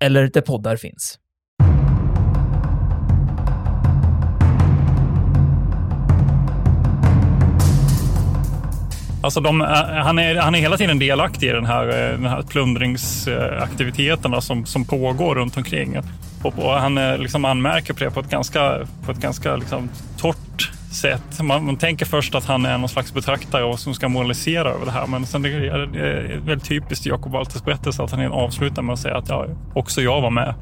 eller där poddar finns. Alltså de, eh, han, är, han är hela tiden delaktig i den här, eh, den här plundringsaktiviteterna som, som pågår runt omkring. Och, och han eh, liksom anmärker på det på ett ganska, på ett ganska liksom torrt sätt. Man, man, tänker först att han är någon slags betraktare som ska moralisera över det här. Men sen det är det väldigt typiskt i Jakob Walters berättelse att han avslutar med att säga att ja, också jag var med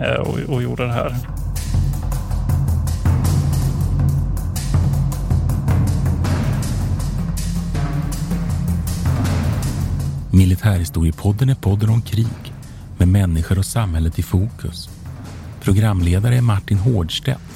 eh, och, och gjorde det här. Militärhistoriepodden är podden om krig med människor och samhället i fokus. Programledare är Martin Hårdstedt,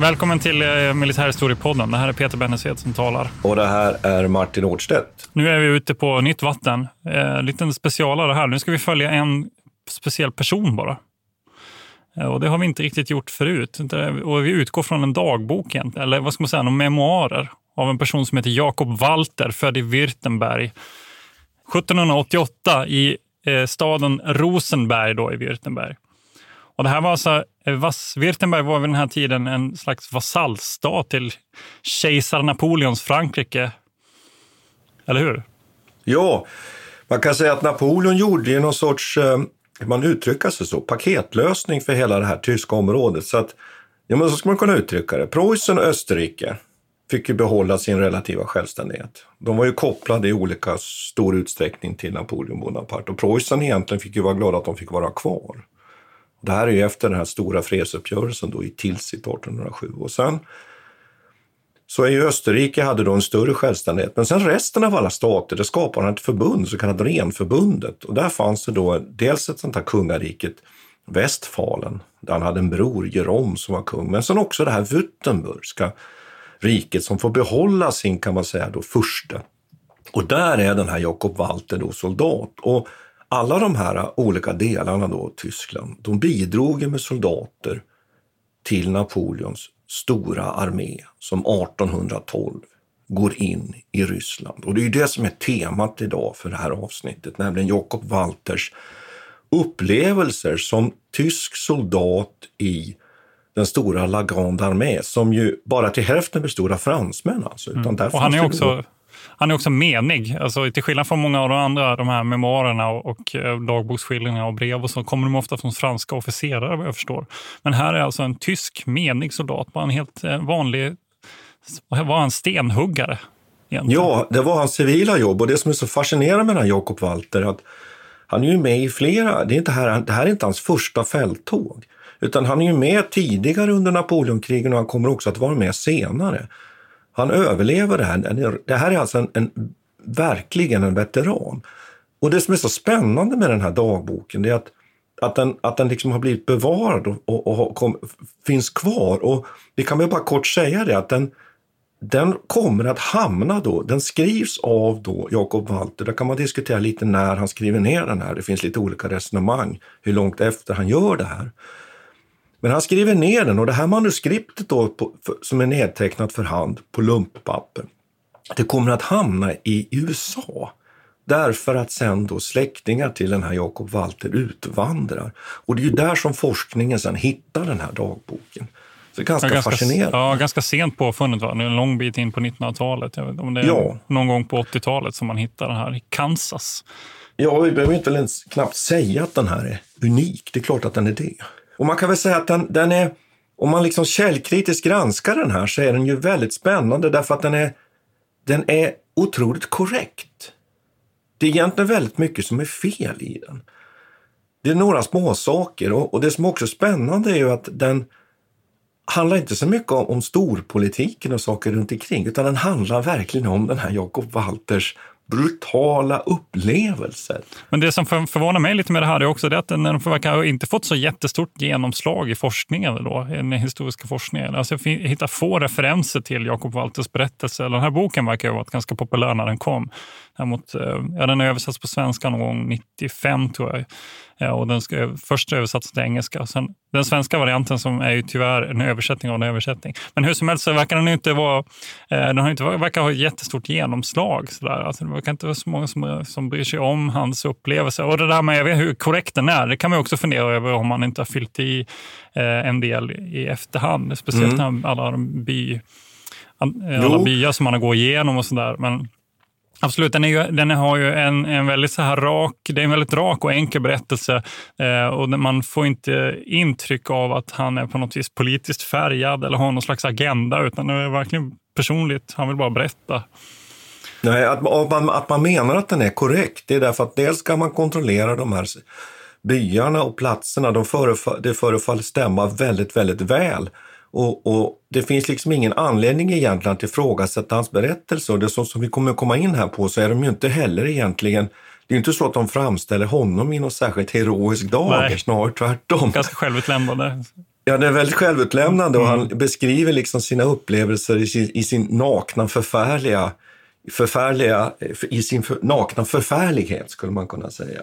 Välkommen till eh, Militärhistoriepodden. Det här är Peter Bennesved som talar. Och det här är Martin Årdstedt. Nu är vi ute på nytt vatten. Eh, liten specialare här. Nu ska vi följa en speciell person bara. Eh, och det har vi inte riktigt gjort förut. Och vi utgår från en dagbok, eller vad ska man säga, några memoarer av en person som heter Jakob Walter, född i Württemberg 1788 i eh, staden Rosenberg då i Württemberg. Och det här var alltså, eh, var vid den här tiden en slags vasallstat till kejsar Napoleons Frankrike. Eller hur? Ja, man kan säga att Napoleon gjorde någon sorts, eh, man uttrycker sig så, paketlösning för hela det här tyska området. Så att, ja men så ska man kunna uttrycka det. Preussen och Österrike fick ju behålla sin relativa självständighet. De var ju kopplade i olika stor utsträckning till Napoleon Bonaparte och Preussen egentligen fick ju vara glada att de fick vara kvar. Det här är ju efter den här stora fredsuppgörelsen då i Tilsit 1807. Och sen så är ju Österrike hade då en större självständighet. Men sen resten av alla stater, det skapade han ett förbund, så kallat Renförbundet. Och där fanns det då dels ett sånt här kungariket, Westfalen, där han hade en bror, Jerom, som var kung. Men sen också det här Württembergska riket som får behålla sin, kan man säga, då, furste. Och där är den här Jakob Walter då soldat. Och alla de här olika delarna då, Tyskland, de bidrog med soldater till Napoleons stora armé som 1812 går in i Ryssland. Och det är ju det som är temat idag för det här avsnittet, nämligen Jakob Walters upplevelser som tysk soldat i den stora La Grande Armée som ju bara till hälften bestod av fransmän. Alltså, utan mm. och han är också han är också menig. Alltså, till skillnad från många av de andra de här memoarerna och, och eh, dagboksskildringar och brev och så kommer de ofta från franska officerare vad jag förstår. Men här är alltså en tysk menig soldat, bara en helt eh, vanlig, var han stenhuggare. Egentligen. Ja, det var hans civila jobb och det som är så fascinerande med den här Jakob Walter att han är ju med i flera, det, är inte här, det här är inte hans första fälttåg. Utan han är ju med tidigare under Napoleonkrigen och han kommer också att vara med senare. Han överlever det här. Det här är alltså en, en, verkligen en veteran. Och det som är så spännande med den här dagboken är att, att den, att den liksom har blivit bevarad och, och, och kom, finns kvar. Och vi kan väl bara kort säga det att den, den kommer att hamna då, den skrivs av då Jakob Walter. Där kan man diskutera lite när han skriver ner den här. Det finns lite olika resonemang hur långt efter han gör det här. Men han skriver ner den och det här manuskriptet då, på, för, som är nedtecknat för hand på lumppapper, det kommer att hamna i USA. Därför att sen då släktingar till den här Jakob Walter utvandrar. Och det är ju där som forskningen sen hittar den här dagboken. Så det är ganska, ja, ganska fascinerande. Ja, ganska sent påfunnet. Va? En lång bit in på 1900-talet. Jag vet inte om det är ja. någon gång på 80-talet som man hittar den här i Kansas. Ja, vi behöver inte ens knappt säga att den här är unik. Det är klart att den är det. Och man kan väl säga att den, den är, om man liksom källkritiskt granskar den här så är den ju väldigt spännande därför att den är, den är otroligt korrekt. Det är egentligen väldigt mycket som är fel i den. Det är några små saker och, och det som också är spännande är ju att den handlar inte så mycket om, om storpolitiken och saker runt omkring utan den handlar verkligen om den här Jakob Walters brutala upplevelser. Men det som förvånar mig lite med det här är också det att den verkar inte fått så jättestort genomslag i forskningen, då, i den historiska forskningen. Alltså jag hittar få referenser till Jakob Walters berättelse. Den här boken verkar ha varit ganska populär när den kom. Däremot, eh, ja, den översattes på svenska någon gång 95 tror jag. Ja, och den ska först översatts till engelska. Sen, den svenska varianten som är ju tyvärr en översättning av en översättning. Men hur som helst så verkar den inte vara, eh, den har inte, verkar ha ett jättestort genomslag. Så där. Alltså, det verkar inte vara så många som, som bryr sig om hans upplevelse. Och det där med hur korrekt den är, det kan man också fundera över om man inte har fyllt i eh, en del i efterhand. Speciellt mm. alla, by, alla byar som man har gått igenom och sådär. Men Absolut, den, är ju, den har ju en, en väldigt så här rak, det är en väldigt rak och enkel berättelse eh, och man får inte intryck av att han är på något vis politiskt färgad eller har någon slags agenda, utan det är verkligen personligt. Han vill bara berätta. Nej, att, att, man, att man menar att den är korrekt, det är därför att dels ska man kontrollera de här byarna och platserna. De förefall, det förefaller stämma väldigt, väldigt väl. Och, och, Det finns liksom ingen anledning egentligen att ifrågasätta hans berättelse och det som, som vi kommer komma in här på så är de ju inte heller egentligen det är inte så att de framställer honom i någon särskilt heroisk dager, snarare tvärtom. Ganska självutlämnande. Ja, det är väldigt självutlämnande och han mm. beskriver liksom sina upplevelser i sin, i sin nakna förfärliga, förfärliga, i sin nakna förfärlighet skulle man kunna säga.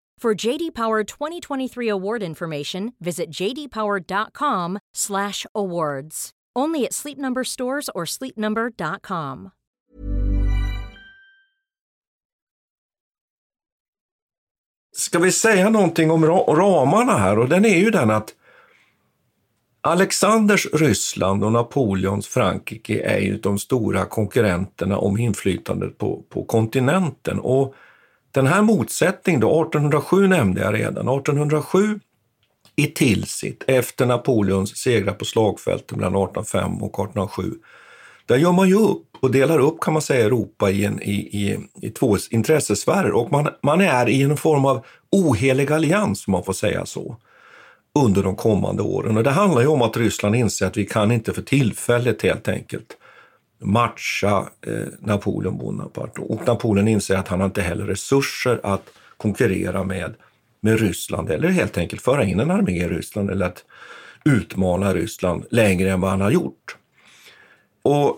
For JD Power 2023 award information, visit jdpower.com/awards. Only at Sleep Number stores or sleepnumber.com. Ska vi säga någonting om ramarna här? Och den är ju den att Alexanders Ryssland och Napoleons Frankrike är ju de stora konkurrenterna om inflytandet på, på kontinenten. Och den här motsättningen, då, 1807 nämnde jag redan, 1807 i Tilsit efter Napoleons segrar på slagfälten mellan 1805 och 1807. Där gör man ju upp och delar upp kan man säga Europa i, en, i, i, i två intressesfärer och man, man är i en form av ohelig allians, om man får säga så, under de kommande åren. Och det handlar ju om att Ryssland inser att vi kan inte för tillfället helt enkelt matcha eh, Napoleon Bonaparte. Och Napoleon inser att han har inte heller resurser att konkurrera med, med Ryssland eller helt enkelt föra in en armé i Ryssland eller att utmana Ryssland längre än vad han har gjort. Och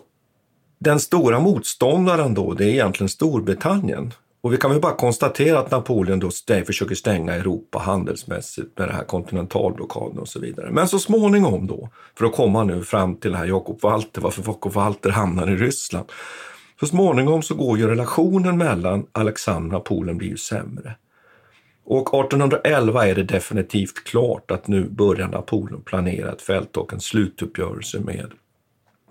den stora motståndaren då, det är egentligen Storbritannien. Och vi kan väl bara konstatera att Napoleon då försöker stänga Europa handelsmässigt med den här kontinentalblockaden och så vidare. Men så småningom då, för att komma nu fram till här Jakob Walter, varför Jakob Walter hamnar i Ryssland. Så småningom så går ju relationen mellan Alexander och Napoleon blir ju sämre. Och 1811 är det definitivt klart att nu börjar Napoleon planera ett fält och en slutuppgörelse med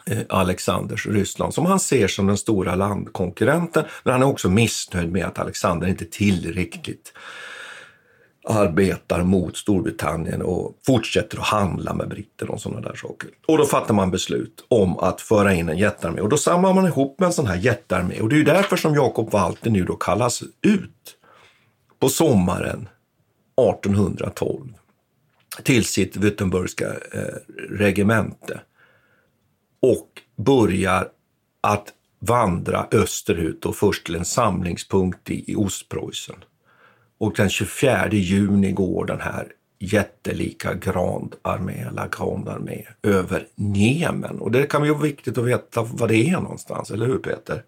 Eh, Alexanders Ryssland, som han ser som den stora landkonkurrenten. Men han är också missnöjd med att Alexander inte tillräckligt arbetar mot Storbritannien och fortsätter att handla med britterna och sådana där saker. Och då fattar man beslut om att föra in en jättearmé och då samlar man ihop med en sån här jättearmé och det är ju därför som Jakob Walter nu då kallas ut på sommaren 1812 till sitt Württembergska eh, regemente och börjar att vandra österut och först till en samlingspunkt i, i Ostpreussen. Och den 24 juni går den här jättelika Grand Armé, La Grande Armé, över Niemen. Och det kan ju vara viktigt att veta vad det är någonstans, eller hur Peter?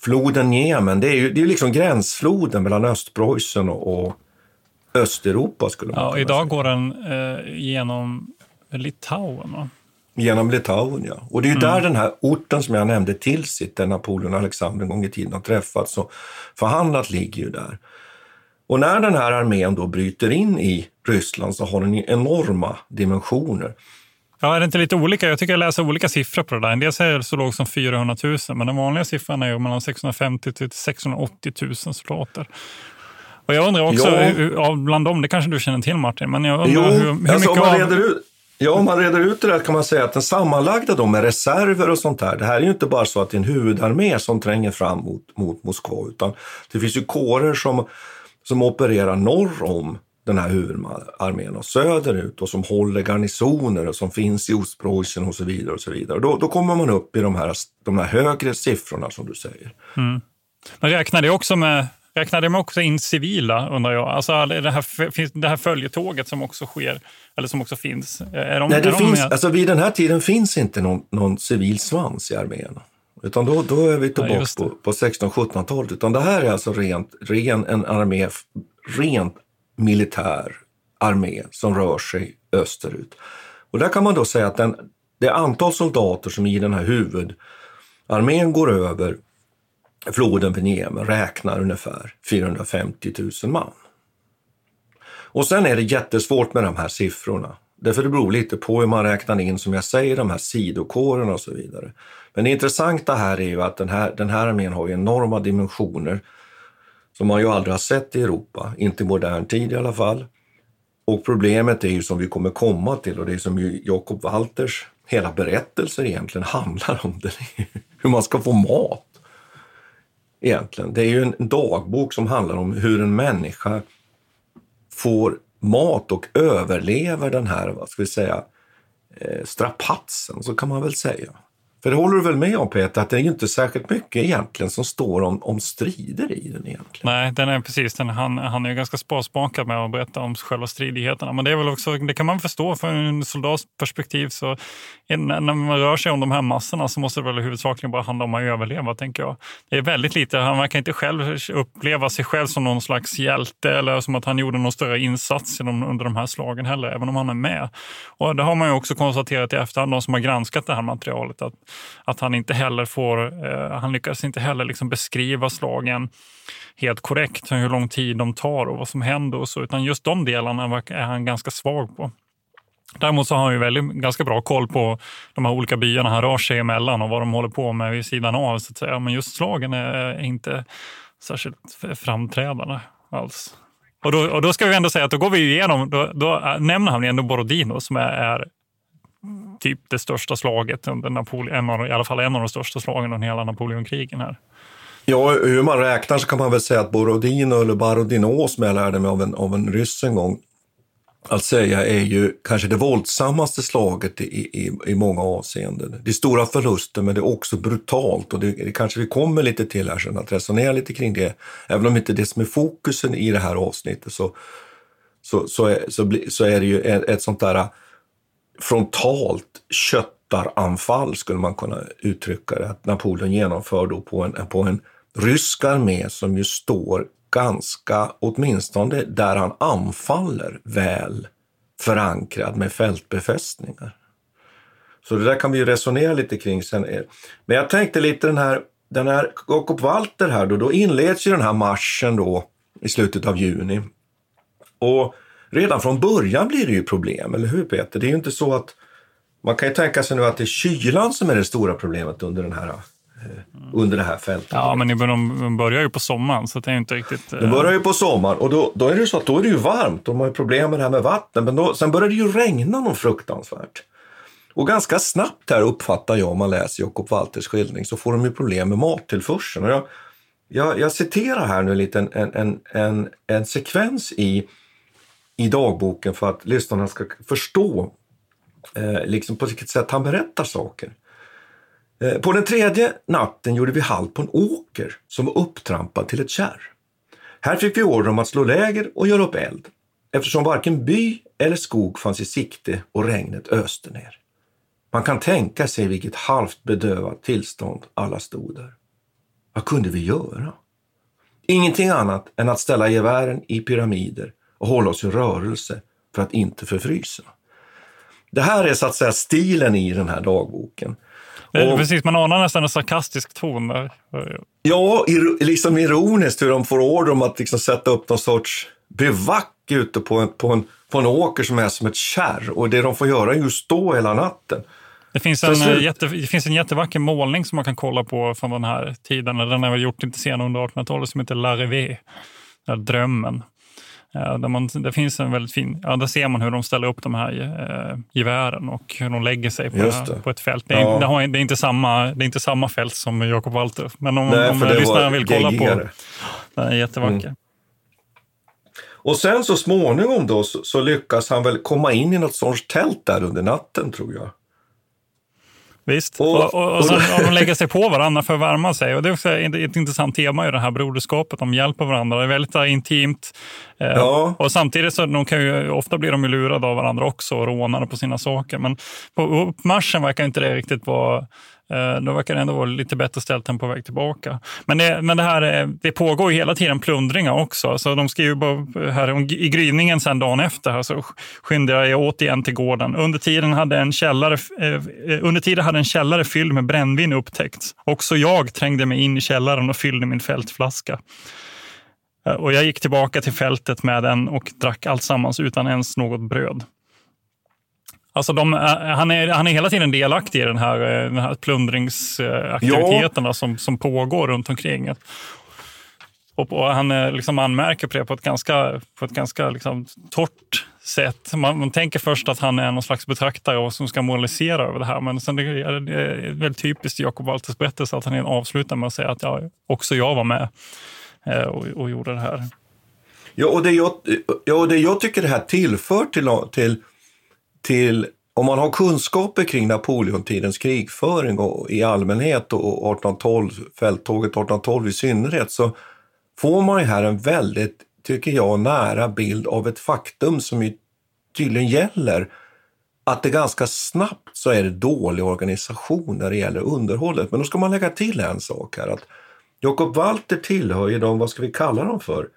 Floden Niemen, det är ju det är liksom gränsfloden mellan Östpreussen och, och Östeuropa skulle man ja, kunna Idag säga. går den eh, genom Litauen. Va? Genom Litauen, ja. Och det är ju där den här orten som jag nämnde, Tilsit, där Napoleon och Alexander en gång i tiden har träffats och förhandlat, ligger ju där. Och när den här armén då bryter in i Ryssland så har den ju enorma dimensioner. Ja, är det inte lite olika? Jag tycker jag läser olika siffror på det där. En del säger så lågt som 400 000, men den vanliga siffran är ju mellan 650 till 680 000 soldater. Och jag undrar också, Ja. hur- bland dem, det kanske du känner till Martin, men jag undrar Jo, hur, hur alltså mycket man reder ut, ja, om man reder ut det där kan man säga att den sammanlagda då med reserver och sånt där, det här är ju inte bara så att det är en huvudarmé som tränger fram mot, mot Moskva, utan det finns ju kårer som, som opererar norr om den här huvudarmén och söderut och som håller garnisoner och som finns i Ostpreussen och så vidare. och så vidare. Och då, då kommer man upp i de här, de här högre siffrorna som du säger. Mm. Men räknar det också med Räknar med också in civila, undrar jag? Alltså det här, det här följetåget som också sker, eller som också finns. Är de, Nej, det de finns, med? alltså vid den här tiden finns inte någon, någon civil svans i armén. Utan då, då är vi Ja, tillbaka det. på, på 1600-1700-talet. Utan det här är alltså rent, ren, en armé, rent militär armé som rör sig österut. Och där kan man då säga att den, det antal soldater som i den här huvudarmén går över floden vid Niemen räknar ungefär 450 000 man. Och sen är det jättesvårt med de här siffrorna. Därför det beror lite på hur man räknar in, som jag säger, de här sidokårerna och så vidare. Men det intressanta här är ju att den här, den här armén har ju enorma dimensioner som man ju aldrig har sett i Europa, inte i modern tid i alla fall. Och problemet är ju som vi kommer komma till och det är som ju Jakob Walters hela berättelser egentligen handlar om, det hur man ska få mat. Egentligen. Det är ju en dagbok som handlar om hur en människa får mat och överlever den här, vad ska vi säga, eh, strapatsen, så kan man väl säga. För det håller du väl med om Peter, att det är ju inte särskilt mycket egentligen som står om, om strider i den egentligen. Nej, den är precis. Den, han, han är ju ganska sparsmakad med att berätta om själva stridigheterna. Men det är väl också, det kan man förstå från en soldats perspektiv. Så när man rör sig om de här massorna så måste det väl huvudsakligen bara handla om att överleva, tänker jag. Det är väldigt lite, han verkar inte själv uppleva sig själv som någon slags hjälte eller som att han gjorde någon större insats under de här slagen heller, även om han är med. Och det har man ju också konstaterat i efterhand, de som har granskat det här materialet, att, att han inte heller får, eh, han lyckas inte heller liksom beskriva slagen helt korrekt, hur lång tid de tar och vad som händer och så, utan just de delarna är han ganska svag på. Däremot så har han ju väldigt, ganska bra koll på de här olika byarna han rör sig emellan och vad de håller på med vid sidan av. Så att säga. Men just slagen är är inte särskilt framträdande alls. Och då, och då ska vi ändå säga att då går vi igenom, då, då äh, nämner han ändå Borodino som är, är typ det största slaget under Napoleon, av, i alla fall en av de största slagen under hela Napoleonkrigen här. Ja, hur man räknar så kan man väl säga att Borodino eller Barodino som jag lärde mig av en, av en ryss en gång att säga är ju kanske det våldsammaste slaget i, i, i många avseenden. Det är stora förluster men det är också brutalt och det, det kanske vi kommer lite till här sen att resonera lite kring det. Även om inte det som är fokusen i det här avsnittet så, så, så, är, så, bli, så är det ju ett, ett sånt där frontalt köttaranfall skulle man kunna uttrycka det. Att Napoleon genomför då på en, på en rysk armé som ju står ganska, åtminstone där han anfaller, väl förankrad med fältbefästningar. Så det där kan vi ju resonera lite kring sen. Men jag tänkte lite den här, den här Jakob Walter här då, då inleds ju den här marschen då i slutet av juni. Och redan från början blir det ju problem, eller hur Peter? Det är ju inte så att Man kan ju tänka sig nu att det är kylan som är det stora problemet under, den här, eh, under det här fältet. Ja, men de börjar ju på sommaren så det är inte riktigt... De börjar ju på sommaren och då, då är det så att då är det ju varmt. De har ju problem med det här med vatten. Men då, sen börjar det ju regna något fruktansvärt. Och ganska snabbt här uppfattar jag, om man läser Jakob Walters skildring, så får de ju problem med mattillförseln. Och jag, jag, jag citerar här nu lite en, en, en, en sekvens i, i dagboken för att lyssnarna ska förstå eh, liksom på vilket sätt han berättar saker. Eh, på den tredje natten gjorde vi halt på en åker som var upptrampad till ett kärr. Här fick vi order om att slå läger och göra upp eld eftersom varken by eller skog fanns i sikte och regnet öste ner. Man kan tänka sig vilket halvt bedövat tillstånd alla stod där. Vad kunde vi göra? Ingenting annat än att ställa gevären i pyramider och hålla oss i rörelse för att inte förfrysa. Det här är så att säga stilen i den här dagboken. Och, Precis, man anar nästan en sarkastisk ton där. Ja, liksom ironiskt hur de får order om att liksom sätta upp någon sorts bivack ute på en, på, en, på en åker som är som ett kärr. Och det de får göra är ju stå hela natten. Det finns, en, slut... jätte, det finns en jättevacker målning som man kan kolla på från den här tiden. Den har gjort lite senare under 1800-talet som heter La Rêve, Drömmen. Där, man, det finns en väldigt fin, ja, där ser man hur de ställer upp de här eh, gevären och hur de lägger sig på, på ett fält. Det är, ja. det, har, det, är inte samma, det är inte samma fält som Jakob Walter, men om, Nej, om lyssnarna vill kolla geggigare. på den är jättevacker. Mm. Och sen så småningom då så, så, lyckas han väl komma in i något sorts tält där under natten tror jag. Visst, och, och, och, sen, och de lägger sig på varandra för att värma sig. Och det är också ett, ett intressant tema i det här broderskapet, de hjälper varandra. Det är väldigt uh, intimt. Eh, ja. Och samtidigt så de kan ju, ofta blir de ju lurade av varandra också och rånade på sina saker. Men på uppmarschen verkar inte det riktigt vara Eh, Eh, då verkar det ändå vara lite bättre ställt än på väg tillbaka. Men det, men det här eh, det pågår hela tiden plundringar också. Så de skriver bara eh, här i gryningen sen dagen efter här, så skyndade jag återigen till gården. Under tiden hade en källare, under tiden hade en källare fylld med brännvin upptäckts. Också jag trängde mig in i källaren och fyllde min fältflaska. Och jag gick tillbaka till fältet med den och drack alltsammans utan ens något bröd. Alltså de, eh, han, är, han är hela tiden delaktig i den här, eh, den här plundringsaktiviteterna ja. som, som pågår runt omkring. Och, och han eh, liksom anmärker på det på ett ganska, på ett ganska liksom torrt sätt. Man, man, tänker först att han är någon slags betraktare och som ska moralisera över det här. Men sen det är det väldigt typiskt i Jakob Walters berättelse att han avslutar med att säga att ja, också jag var med och, och gjorde det här. Ja, och det jag, ja, och det jag tycker det här tillför till, till till om man har kunskaper kring Napoleontidens krigföring och, i allmänhet och 1812, fälttåget 1812 i synnerhet så får man ju här en väldigt, tycker jag, nära bild av ett faktum som ju tydligen gäller att det ganska snabbt så är det dålig organisation när det gäller underhållet. Men då ska man lägga till en sak här att Jakob Walter tillhör ju de, vad ska vi kalla dem för,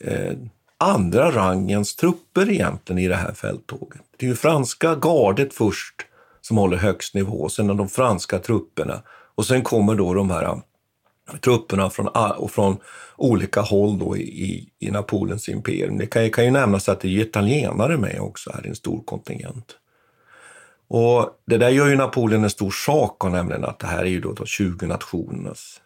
eh, andra rangens trupper egentligen i det här fälttåget. Det är ju franska gardet först som håller högst nivå, sen de franska trupperna och sen kommer då de här äh, trupperna från, äh, och från olika håll då i, i Napoleons imperium. Det kan, kan ju nämnas att det är italienare med också här i en stor kontingent. Och det där gör ju Napoleon en stor sak av, nämligen att det här är ju då, då 20 nationernas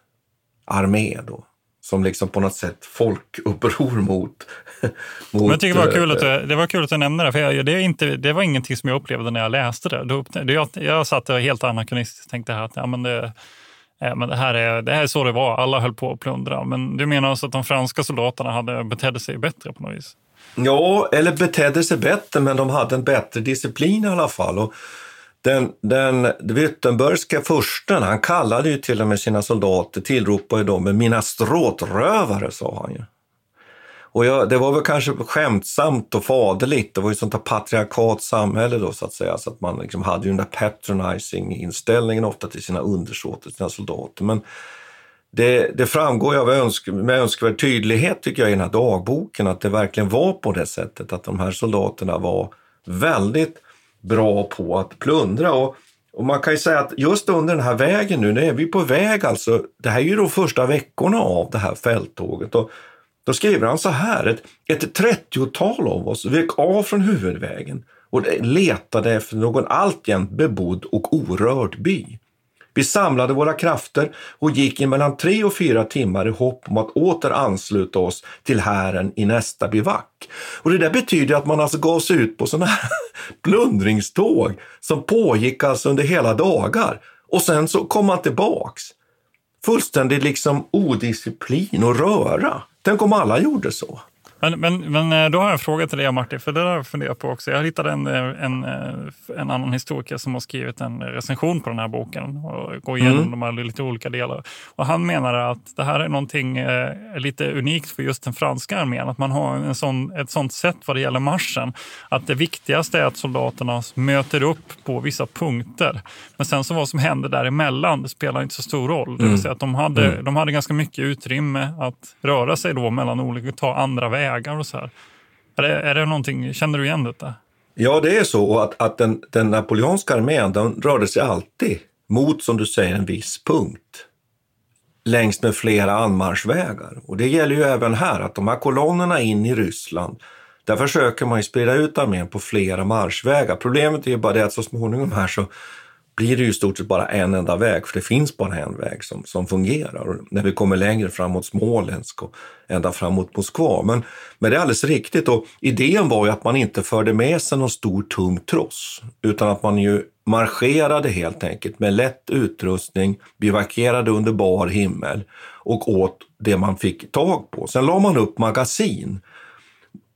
armé då som liksom på något sätt folkuppror mot, mot... Men jag tycker det var kul att du, det var kul att du nämnde det, för jag, det, är inte, det var ingenting som jag upplevde när jag läste det. Då, jag, jag satt helt anakronistiskt och tänkte att ja, men det, men det, här är, det här är så det var, alla höll på att plundra. Men du menar alltså att de franska soldaterna hade betedde sig bättre på något vis? Ja, eller betedde sig bättre, men de hade en bättre disciplin i alla fall. Och den, den Württembergska fursten, han kallade ju till och med sina soldater, tillropade dem med mina stråtrövare, sa han ju. Och jag, det var väl kanske skämtsamt och faderligt, det var ju sånt där patriarkat samhälle då så att säga, så att man liksom hade ju den där patronizing inställningen ofta till sina undersåter, sina soldater. Men det, det framgår ju önsk, med önskvärd tydlighet tycker jag i den här dagboken att det verkligen var på det sättet att de här soldaterna var väldigt bra på att plundra. Och, och man kan ju säga att just under den här vägen nu, nu är vi på väg alltså, det här är ju de första veckorna av det här fälttåget. Och då skriver han så här, ett, ett 30-tal av oss vek av från huvudvägen och letade efter någon alltjämt bebodd och orörd by. Vi samlade våra krafter och gick i mellan tre och fyra timmar i hopp om att åter ansluta oss till hären i nästa bivack. Och det där betyder att man alltså gav sig ut på sådana här plundringståg som pågick alltså under hela dagar. Och sen så kom man tillbaks. Fullständig liksom odisciplin och röra. Tänk om alla gjorde så. Men, men, men eh, då har jag en fråga till dig Martin, för det har jag funderat på också. Jag hittade en, eh, en, eh, en annan historiker som har skrivit en recension på den här boken och går igenom mm. de här lite olika delar. Och han menar att det här är någonting lite unikt för just den franska armén, att man har en sån, ett sånt sätt vad det gäller marschen. Att det viktigaste är att soldaterna möter upp på vissa punkter. Men sen så vad som händer däremellan, det spelar inte så stor roll. Det vill mm. säga att de hade, mm. de hade ganska mycket utrymme att röra sig då mellan olika, ta andra vägar vägar och så här. Är det, är det någonting, känner du igen detta? Ja, det är så. att, att den, den napoleonska armén den rörde sig alltid mot, som du säger, en viss punkt längs med flera anmarschvägar. Och det gäller ju även här, att de här kolonnerna in i Ryssland, där försöker man ju sprida ut armén på flera marschvägar. Problemet är ju bara det att så småningom här så blir det ju i stort sett bara en enda väg, för det finns bara en väg som, som fungerar. Och när vi kommer längre fram mot Smolensk och ända fram mot Moskva. Men, men det är alldeles riktigt och idén var ju att man inte förde med sig någon stor tung tross, utan att man ju marscherade helt enkelt med lätt utrustning, bivakerade under bar himmel och åt det man fick tag på. Sen la man upp magasin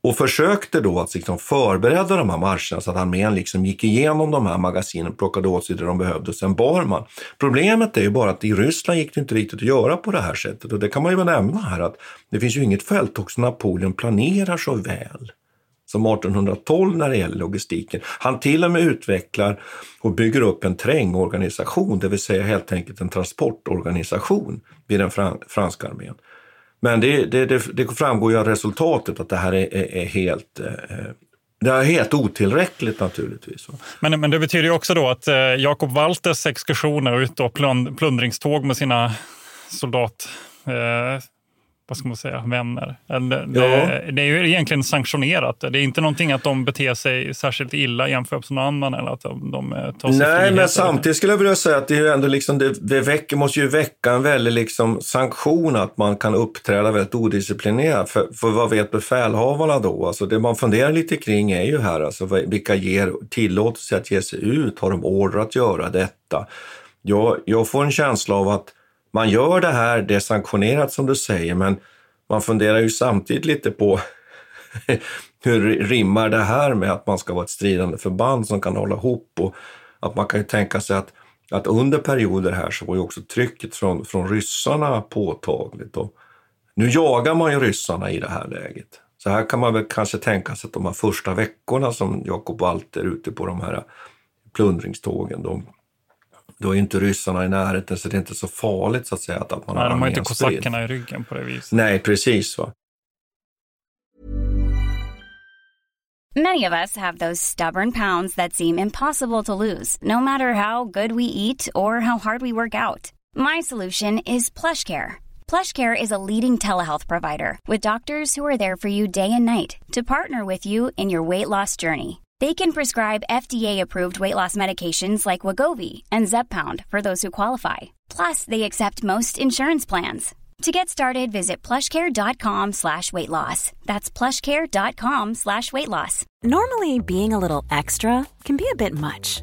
och försökte då att liksom förbereda de här marscherna så att armén liksom gick igenom de här magasinen, plockade åt sig det de behövde och sen bar man. Problemet är ju bara att i Ryssland gick det inte riktigt att göra på det här sättet och det kan man ju nämna här att det finns ju inget fälttåg som Napoleon planerar så väl som 1812 när det gäller logistiken. Han till och med utvecklar och bygger upp en trängorganisation, det vill säga helt enkelt en transportorganisation vid den franska armén. Men det, det, det, det framgår ju av resultatet att det här är, är, är helt eh, det är helt otillräckligt naturligtvis. Men, men det betyder ju också då att eh, Jakob Walters exkursioner ut och plundringståg med sina soldat eh, vad ska man säga, vänner. Det, ja. det, är ju egentligen sanktionerat. Det är inte någonting att de beter sig särskilt illa jämfört med någon annan eller att de, de eh, tar sig Nej, men samtidigt skulle jag vilja säga att det, är ändå liksom, det, det väcker, måste ju väcka en väldig liksom sanktion att man kan uppträda väldigt odisciplinerat. För, för vad vet befälhavarna då? Alltså det man funderar lite kring är ju här, alltså, vilka ger tillåtelse att ge sig ut? Har de order att göra detta? Jag, jag får en känsla av att man gör det här, det är sanktionerat som du säger, men man funderar ju samtidigt lite på hur rimmar det här med att man ska vara ett stridande förband som kan hålla ihop och att man kan ju tänka sig att, att under perioder här så var ju också trycket från, från ryssarna påtagligt. Och nu jagar man ju ryssarna i det här läget. Så här kan man väl kanske tänka sig att de här första veckorna som Jakob Walter är ute på de här plundringstågen, de då är inte ryssarna i närheten så det är inte så farligt så att säga att, att man Nej, har de har inte kosackerna i ryggen på det viset. Nej, precis. Va? Many of us have those stubborn pounds that seem impossible to lose, no matter how good we eat or how hard we work out. My solution is PlushCare. PlushCare is a leading telehealth provider with doctors who are there for you day and night to partner with you in your weight loss journey. They can prescribe FDA-approved weight loss medications like Wagovi and Zepbound for those who qualify. Plus, they accept most insurance plans. To get started, visit plushcare.com slash weight loss. That's plushcare.com slash weight loss. Normally, being a little extra can be a bit much.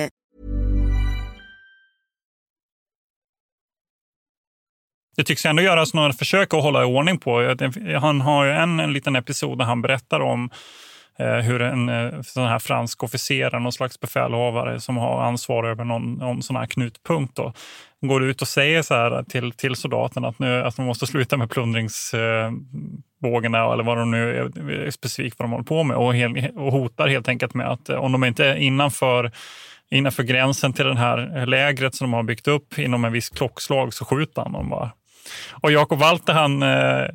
Det tycks ändå göras några försök att hålla i ordning på. Han har ju en, en liten episod där han berättar om eh, hur en eh, sån här fransk officer, någon slags befälhavare som har ansvar över någon, någon sån här knutpunkt, då, går ut och säger så här till, till soldaterna att, nu, att de måste sluta med plundringsbågarna eh, eller vad de nu är specifikt vad de håller på med och, hel, och hotar helt enkelt med att eh, om de inte är innanför innanför gränsen till det här eh, lägret som de har byggt upp inom en viss klockslag så skjuter han dem bara. Och Jakob Walter han, eh,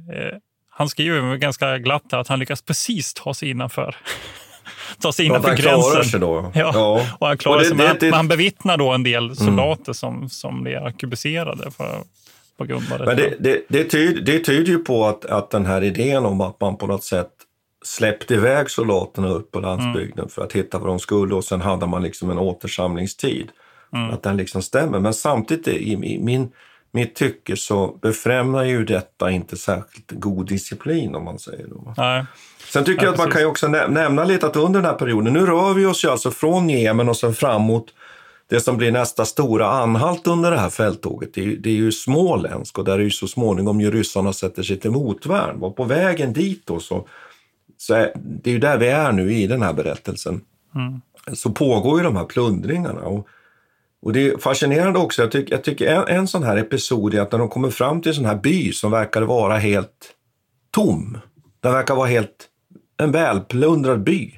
han skriver ganska glatt att han lyckas precis ta sig innanför ta sig innanför ja, gränsen. Sig då. Ja, ja. och han klarar och det, sig. Men, det, han bevittnar då en del mm. soldater mm. som, som blir arkebuserade för, på grund av det. Men det, det, det, tyder, det tyder ju på att, att den här idén om att man på något sätt släppte iväg soldaterna upp på landsbygden mm. för att hitta vad de skulle och sen hade man liksom en återsamlingstid. Mm. Att den liksom stämmer. Men samtidigt i, i min, mitt tycke så befrämjar ju detta inte särskilt god disciplin om man säger. Då. Nej. Sen tycker ja, jag att man kan ju också nämna lite att under den här perioden, nu rör vi oss ju alltså från Jemen och sen framåt det som blir nästa stora anhalt under det här fälttåget, det är, ju, det är ju Småländsk och där är ju så småningom ju ryssarna sätter sig till motvärn. Och på vägen dit då så så är, det är ju där vi är nu i den här berättelsen. Mm. Så pågår ju de här plundringarna. Och, och det är fascinerande också, jag, tycker, jag tycker en, en sån här episod är att när de kommer fram till en sån här by som verkar vara helt tom. Den verkar vara helt en välplundrad by.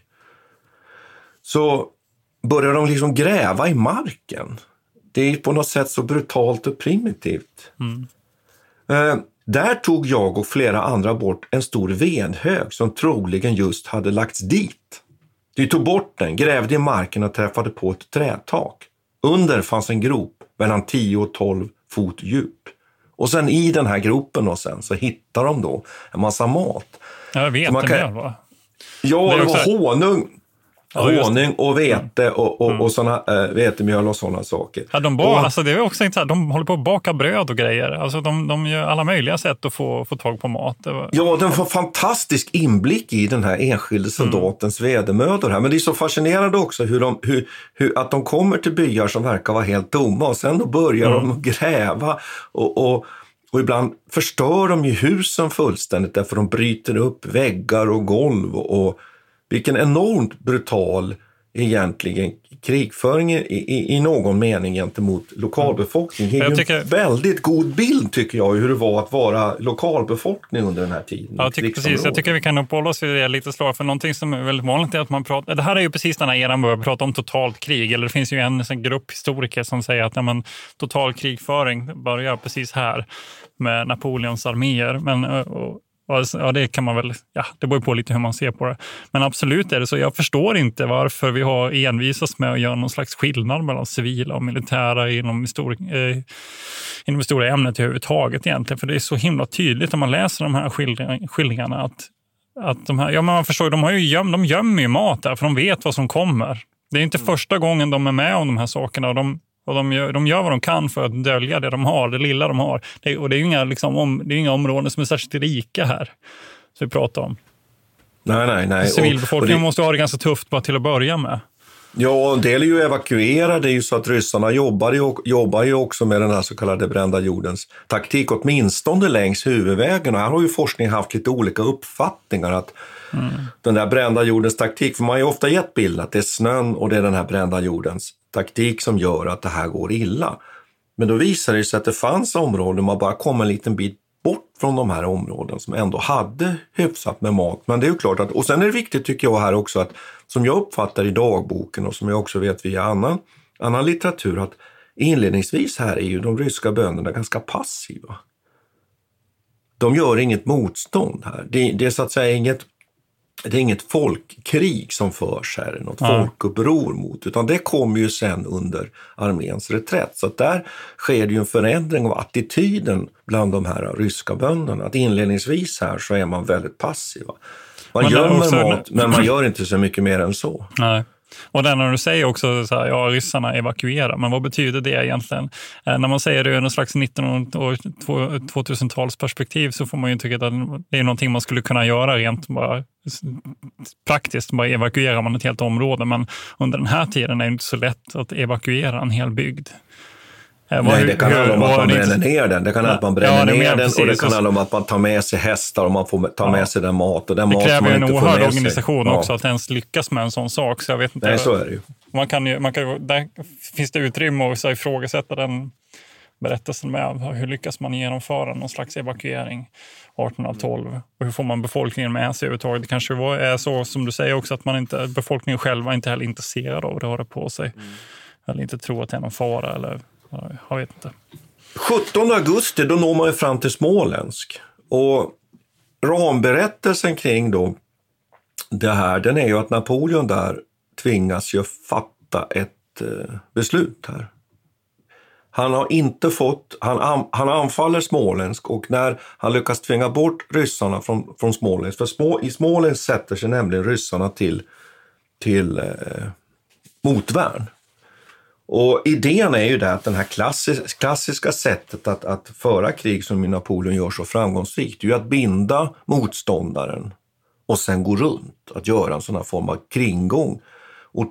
Så börjar de liksom gräva i marken. Det är på något sätt så brutalt och primitivt. Mm. Eh, där tog jag och flera andra bort en stor vedhög som troligen just hade lagts dit. Vi tog bort den, grävde i marken och träffade på ett trätak. Under fanns en grop mellan 10 och 12 fot djup. Och sen i den här gropen och sen så hittar de då en massa mat. Ja, vetemjöl kan... va? Ja, det, det var honung. Honung och vete och, och, mm. och såna, äh, vetemjöl och sådana saker. Ja, de, bar, och, alltså, det är också inte så här, de håller på att baka bröd och grejer. Alltså, de, de gör alla möjliga sätt att få, få tag på mat. Var... Ja, de får fantastisk inblick i den här enskilde soldatens mm. vedermödor. Här. Men det är så fascinerande också hur de, hur, hur, att de kommer till byar som verkar vara helt tomma och sen då börjar mm. de gräva. och, och och ibland förstör de ju husen fullständigt därför de bryter upp väggar och golv och, vilken enormt brutal egentligen krigföring i, i, i någon mening gentemot lokalbefolkningen. Det ger tycker... en väldigt god bild tycker jag hur det var att vara lokalbefolkning under den här tiden. Ja, jag tycker, precis. Jag tycker vi kan uppehålla oss vid det lite slag. För någonting som är väldigt vanligt är att man pratar, det här är ju precis den här eran börjar prata om totalt krig. Eller det finns ju en, en grupp historiker som säger att ja, men, total krigföring börjar precis här med Napoleons arméer. Men, och, Alltså, ja, det kan man väl, ja, det beror på lite hur man ser på det. Men absolut är det så. Jag förstår inte varför vi har envisats med att göra någon slags skillnad mellan civila och militära inom, histori eh, inom historia ämnet överhuvudtaget egentligen. För det är så himla tydligt när man läser de här skildringarna att, att de här, ja, man förstår, de, har ju göm, de gömmer ju mat där för de vet vad som kommer. Det är inte första gången de är med om de här sakerna. De, och de gör, de gör vad de kan för att dölja det de har, det lilla de har. Det, och det är, inga, liksom, om, det är inga områden som är särskilt rika här, som vi pratar om. Nej, nej, nej. Civilbefolkningen och, och det... måste ha det ganska tufft bara till att börja med. Ja, en del är ju evakuerade. Det är ju så att ryssarna jobbar ju, jobbar ju också med den här så kallade brända jordens taktik, åtminstone längs huvudvägen. Och här har ju forskningen haft lite olika uppfattningar. att mm. Den där brända jordens taktik, för man har ju ofta gett bilden att det är snön och det är den här brända jordens taktik som gör att det här går illa. Men då visade det sig att det fanns områden, man bara kom en liten bit bort från de här områdena som ändå hade hyfsat med mat. Men det är ju klart att, och sen är det viktigt tycker jag här också att, som jag uppfattar i dagboken och som jag också vet via annan, annan litteratur, att inledningsvis här är ju de ryska bönderna ganska passiva. De gör inget motstånd här. Det, det är så att säga inget det är inget folkkrig som förs här, något ja. folkuppror mot, utan det kommer ju sen under arméns reträtt. Så där sker det ju en förändring av attityden bland de här ryska bönderna. Att inledningsvis här så är man väldigt passiva. Man gömmer också... mat, men man gör inte så mycket mer än så. Nej. Och där när du säger också att ja, ryssarna evakuerar, men vad betyder det egentligen? Eh, när man säger det ur en slags 1900 och 2000-talsperspektiv så får man ju tycka att det är någonting man skulle kunna göra rent bara praktiskt. Bara evakuerar man ett helt område, men under den här tiden är det inte så lätt att evakuera en hel bygd. Eh, Nej, det kan handla om att man bränner ner den. Det kan handla om att man Ja, bränner är ner den och det kan handla om att man tar med sig hästar och man får ta med sig den mat och den Det mat kräver man en inte får oerhörd med sig. organisation Ja. också att ens lyckas med en sån sak. Så jag vet inte. Nej, så är det ju. Man kan ju, man kan ju, där finns det utrymme att ifrågasätta den berättelsen med. Hur lyckas man genomföra någon slags evakuering 1812? Och hur får man befolkningen med sig överhuvudtaget? Det kanske var- är så som du säger också att man inte, befolkningen själva inte heller är intresserad av att röra på sig. Eller inte tror att det är någon fara. Eller, ja, jag vet inte. 17 augusti, då når man ju fram till Småländsk. Och ramberättelsen kring då det här, den är ju att Napoleon där tvingas ju fatta ett eh, beslut här. Han har inte fått, han, han anfaller Småländsk och när han lyckas tvinga bort ryssarna från, från Småländsk, för små, i Småländsk sätter sig nämligen ryssarna till, till eh, motvärn. Och idén är ju det att det här klassis, klassiska sättet att, att föra krig som Napoleon gör så framgångsrikt, det är ju att binda motståndaren och sen gå runt, att göra en sån här form av kringgång. Och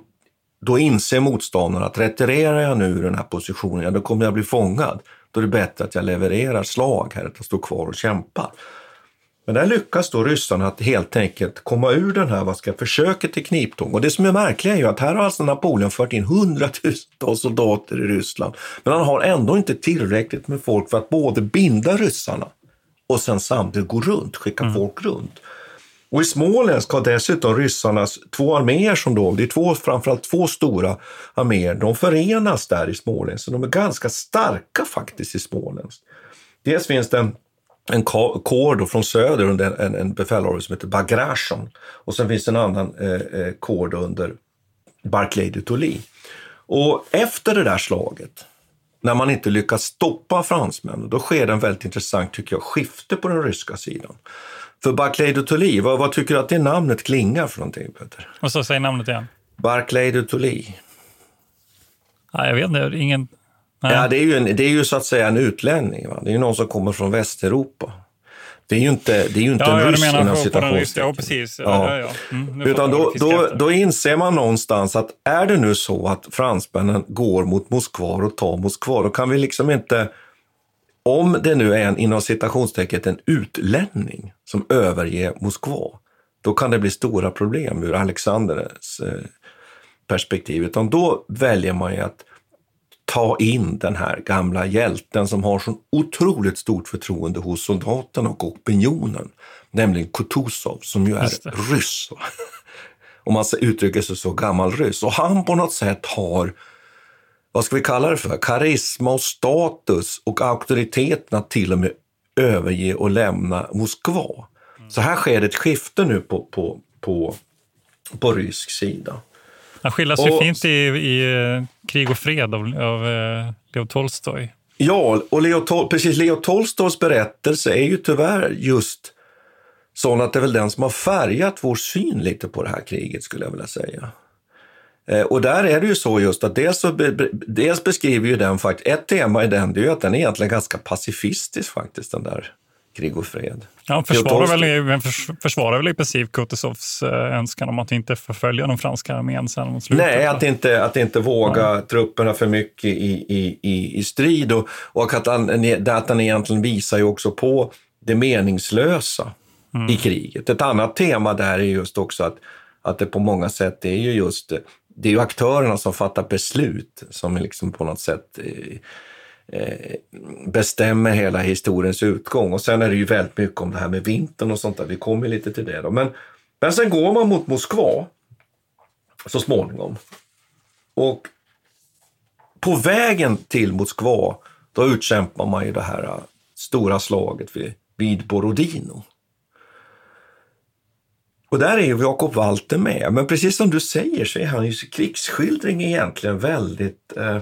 då inser motståndaren att retirerar jag nu ur den här positionen, ja, då kommer jag bli fångad. Då är det bättre att jag levererar slag här, att jag står kvar och kämpar. Men där lyckas då ryssarna att helt enkelt komma ur den här vad ska, försöket till kniptång. Och det som är märkligt är ju att här har alltså Napoleon fört in hundratusentals soldater i Ryssland. Men han har ändå inte tillräckligt med folk för att både binda ryssarna och sen samtidigt gå runt, skicka folk runt. Och i Småländsk har dessutom ryssarnas två arméer som då, det är två, framförallt två stora arméer, de förenas där i Småländsk. Så de är ganska starka faktiskt i Småländsk. Dels finns det en en kår då från söder under en, en befälhavare som heter Bagration. Och sen finns en annan eh, eh, kår under Barclay de Tolly. Och efter det där slaget, när man inte lyckas stoppa fransmännen, då sker det en väldigt intressant, tycker jag, skifte på den ryska sidan. För Barclay de Tolly, vad, vad tycker du att det namnet klingar för någonting, Peter? Och så säg namnet igen. Barclay de Tolly. Ja, jag vet inte, ingen... Nej. Ja, det är, ju en, det är ju så att säga en utlänning. Va? Det är ju någon som kommer från Västeuropa. Det är ju inte, det är ju inte Ja, en ryss inom citationstecken. ja, precis. Ja, Ja. Mm, Utan då, då, då inser man någonstans att är det nu så att fransmännen går mot Moskva och tar Moskva, då kan vi liksom inte om det nu är en inom citationstecken en utlänning som överger Moskva, då kan det bli stora problem ur Alexanders eh, perspektiv. Utan då väljer man ju att ta in den här gamla hjälten som har så otroligt stort förtroende hos soldaterna och opinionen, nämligen Kutuzov som ju är ryss. Om man uttrycker sig så, gammal ryss. Och han på något sätt har, vad ska vi kalla det för, karisma och status och auktoriteten att till och med överge och lämna Moskva. Så här sker ett skifte nu på, på, på, på rysk sida. Han skildras ju fint i, i Krig och fred av, av eh, Leo Tolstoj. Ja, och Leo, Tol- precis, Leo Tolstojs berättelse är ju tyvärr just sån att det är väl den som har färgat vår syn lite på det här kriget, skulle jag vilja säga. Eh, och där är det ju så just att dels, så be- dels beskriver ju den faktiskt, ett tema i den, det är ju att den är egentligen ganska pacifistisk faktiskt, den där Krig och fred. Ja, han försvarar väl, försvarar väl i princip Kutuzovs eh, önskan om att inte förfölja den franska armén sen mot slutet. Nej, att inte, att inte våga trupperna för mycket i, i, i, i strid och, och att, han, att han egentligen visar ju också på det meningslösa i kriget. Ett annat tema där är just också att, att det på många sätt är ju just det är ju aktörerna som fattar beslut som liksom på något sätt eh, Eh, bestämmer hela historiens utgång. Och sen är det ju väldigt mycket om det här med vintern och sånt där. Vi kommer lite till det då. Men, men sen går man mot Moskva så småningom. Och på vägen till Moskva, då utkämpar man ju det här eh, stora slaget vid, vid Borodino. Och där är ju Jakob Walter med. Men precis som du säger så är hans krigsskildring egentligen väldigt, eh,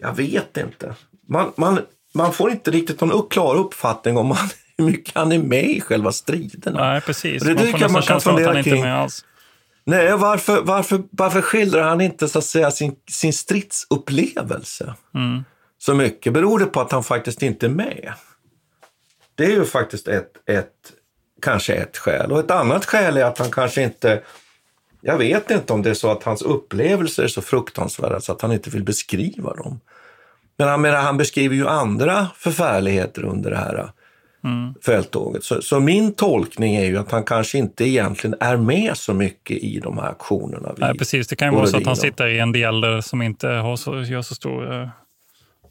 jag vet inte. Man, man, man får inte riktigt någon klar uppfattning om han, hur mycket han är med i själva striderna. Nej, precis. Och det man får nästan man kan känslan att han inte är kring. med alls. Nej, varför, varför, varför skildrar han inte så att säga sin, sin stridsupplevelse Mm. så mycket? Beror det på att han faktiskt inte är med? Det är ju faktiskt ett, ett, kanske ett skäl. Och ett annat skäl är att han kanske inte... Jag vet inte om det är så att hans upplevelser är så fruktansvärda så att han inte vill beskriva dem. Men han, menar, han beskriver ju andra förfärligheter under det här Mm. fälttåget. Så, så min tolkning är ju att han kanske inte egentligen är med så mycket i de här aktionerna. Nej, precis. Det kan ju vara så att han sitter i en del som inte har så, gör så stor, eh,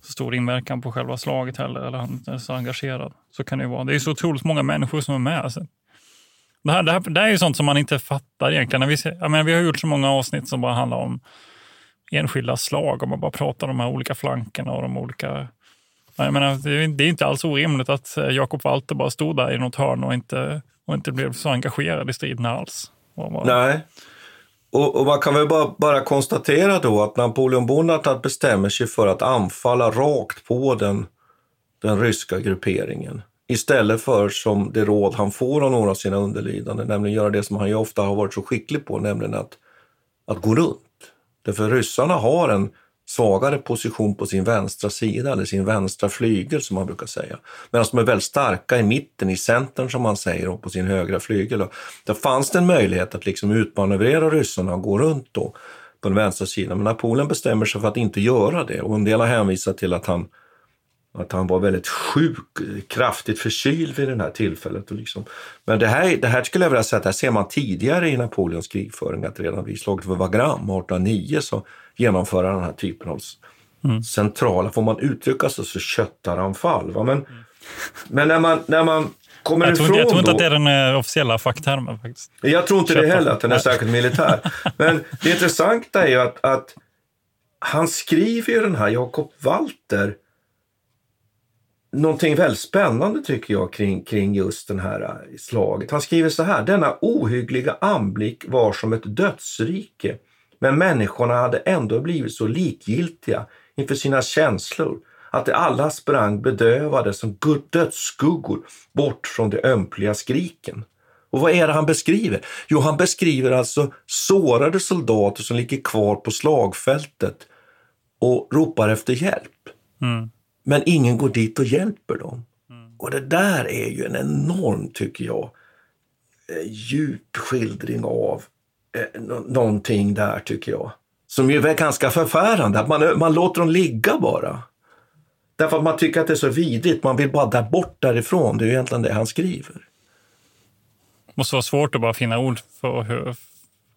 så stor inverkan på själva slaget heller, eller han är så engagerad. Så kan det ju vara. Det är så otroligt många människor som är med. Alltså. Det, här, det, här, det här är ju sånt som man inte fattar egentligen. När vi, ser, jag menar, vi har gjort så många avsnitt som bara handlar om enskilda slag, om man bara pratar om de här olika flankerna och de olika jag menar, det är inte alls orimligt att eh, Jakob Walter bara stod där i något hörn och inte, och inte blev så engagerad i striden alls. Bara- Nej. Och, och man kan väl bara, bara konstatera då att Napoleon Bonaparte bestämmer sig för att anfalla rakt på den, den ryska grupperingen. Istället för som det råd han får av några av sina underlydande, nämligen göra det som han ju ofta har varit så skicklig på, nämligen att, att gå runt. Därför ryssarna har en svagare position på sin vänstra sida, eller sin vänstra flygel som man brukar säga. Medan de är väldigt starka i mitten, i centern som man säger, och på sin högra flygel. Där fanns det en möjlighet att liksom utmanövrera ryssarna och gå runt då på den vänstra sidan. Men Napoleon bestämmer sig för att inte göra det och en del har hänvisat till att han att han var väldigt sjuk, kraftigt förkyld vid det här tillfället. Och liksom. Men det här, det här skulle jag vilja säga att det här ser man tidigare i Napoleons krigföring, att redan vid slaget för Wagram 1809 så genomför han den här typen av Mm. centrala, får man uttrycka sig så, köttaranfall. Va? Men, men när man, när man kommer jag, tror, ifrån inte- jag tror inte då, att det är den eh, officiella facktermen faktiskt. jag tror inte det Köpa. heller, att den är särskilt militär. Men det intressanta är ju att, att han skriver ju den här Jakob Walter någonting väldigt spännande tycker jag kring, kring just den här äh, slaget. Han skriver så här. Denna ohyggliga anblick var som ett dödsrike. Men människorna hade ändå blivit så likgiltiga inför sina känslor att de alla sprang bedövade som dödsskuggor bort från de ömpliga skriken. Och vad är det han beskriver? Jo, han beskriver alltså sårade soldater som ligger kvar på slagfältet och ropar efter hjälp. Mm. Men ingen går dit och hjälper dem. Och det där är ju en enorm, tycker jag, eh, djup skildring av eh, nå- någonting där, tycker jag. Som ju är ganska förfärande, att man, man låter dem ligga bara. Därför att man tycker att det är så vidrigt, man vill bara där bort därifrån. Det är ju egentligen det han skriver. måste vara svårt att bara finna ord för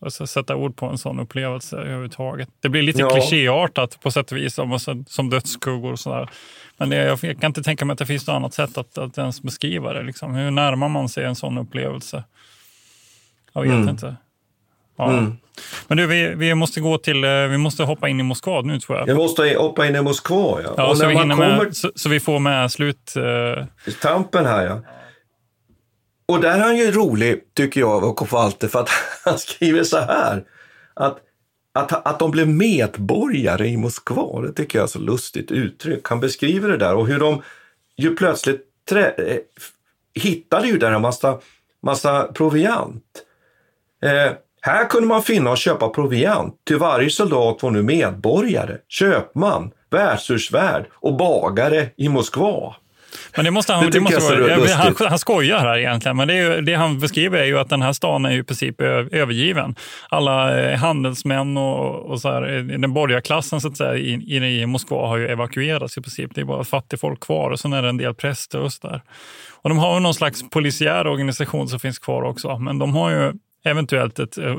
hur, alltså sätta ord på en sån upplevelse överhuvudtaget. Det blir lite Ja. klichéartat på sätt och vis, som, som dödsskuggor och sådär. Men det, jag, jag kan inte tänka mig att det finns något annat sätt att, att ens beskriva det. Liksom. Hur närmar man sig en sån upplevelse? Jag vet Mm. inte. Ja. Mm. Men du, vi, vi måste gå till, eh, vi måste hoppa in i Moskva nu tror jag. Jag måste hoppa in i Moskva, ja. Ja, och så, när vi kommer med, så, så vi får med slut... eh, tampen här, ja. Och där är han ju rolig, tycker jag, av Walter, för att han skriver så här. Att, att, att de blev medborgare i Moskva, det tycker jag är så lustigt uttryck. Han beskriver det där och hur de ju plötsligt trä, eh, hittade ju där en massa, massa proviant. Eh, här kunde man finna och köpa proviant. Till varje soldat var nu medborgare, köpman, värdshusvärd och bagare i Moskva. Men det måste han, Det det måste vara, jag, han, han skojar här egentligen, men det, ju, det han beskriver är ju att den här stan är ju i princip övergiven. Alla eh, handelsmän och, och så här, eh, den borgerliga klassen så att säga, i, i, Moskva har ju evakuerats i princip. Det är bara fattigfolk kvar och sen är det en del präster och så där. Och de har ju någon slags polisiär organisation som finns kvar också, men de har ju eventuellt ett eh,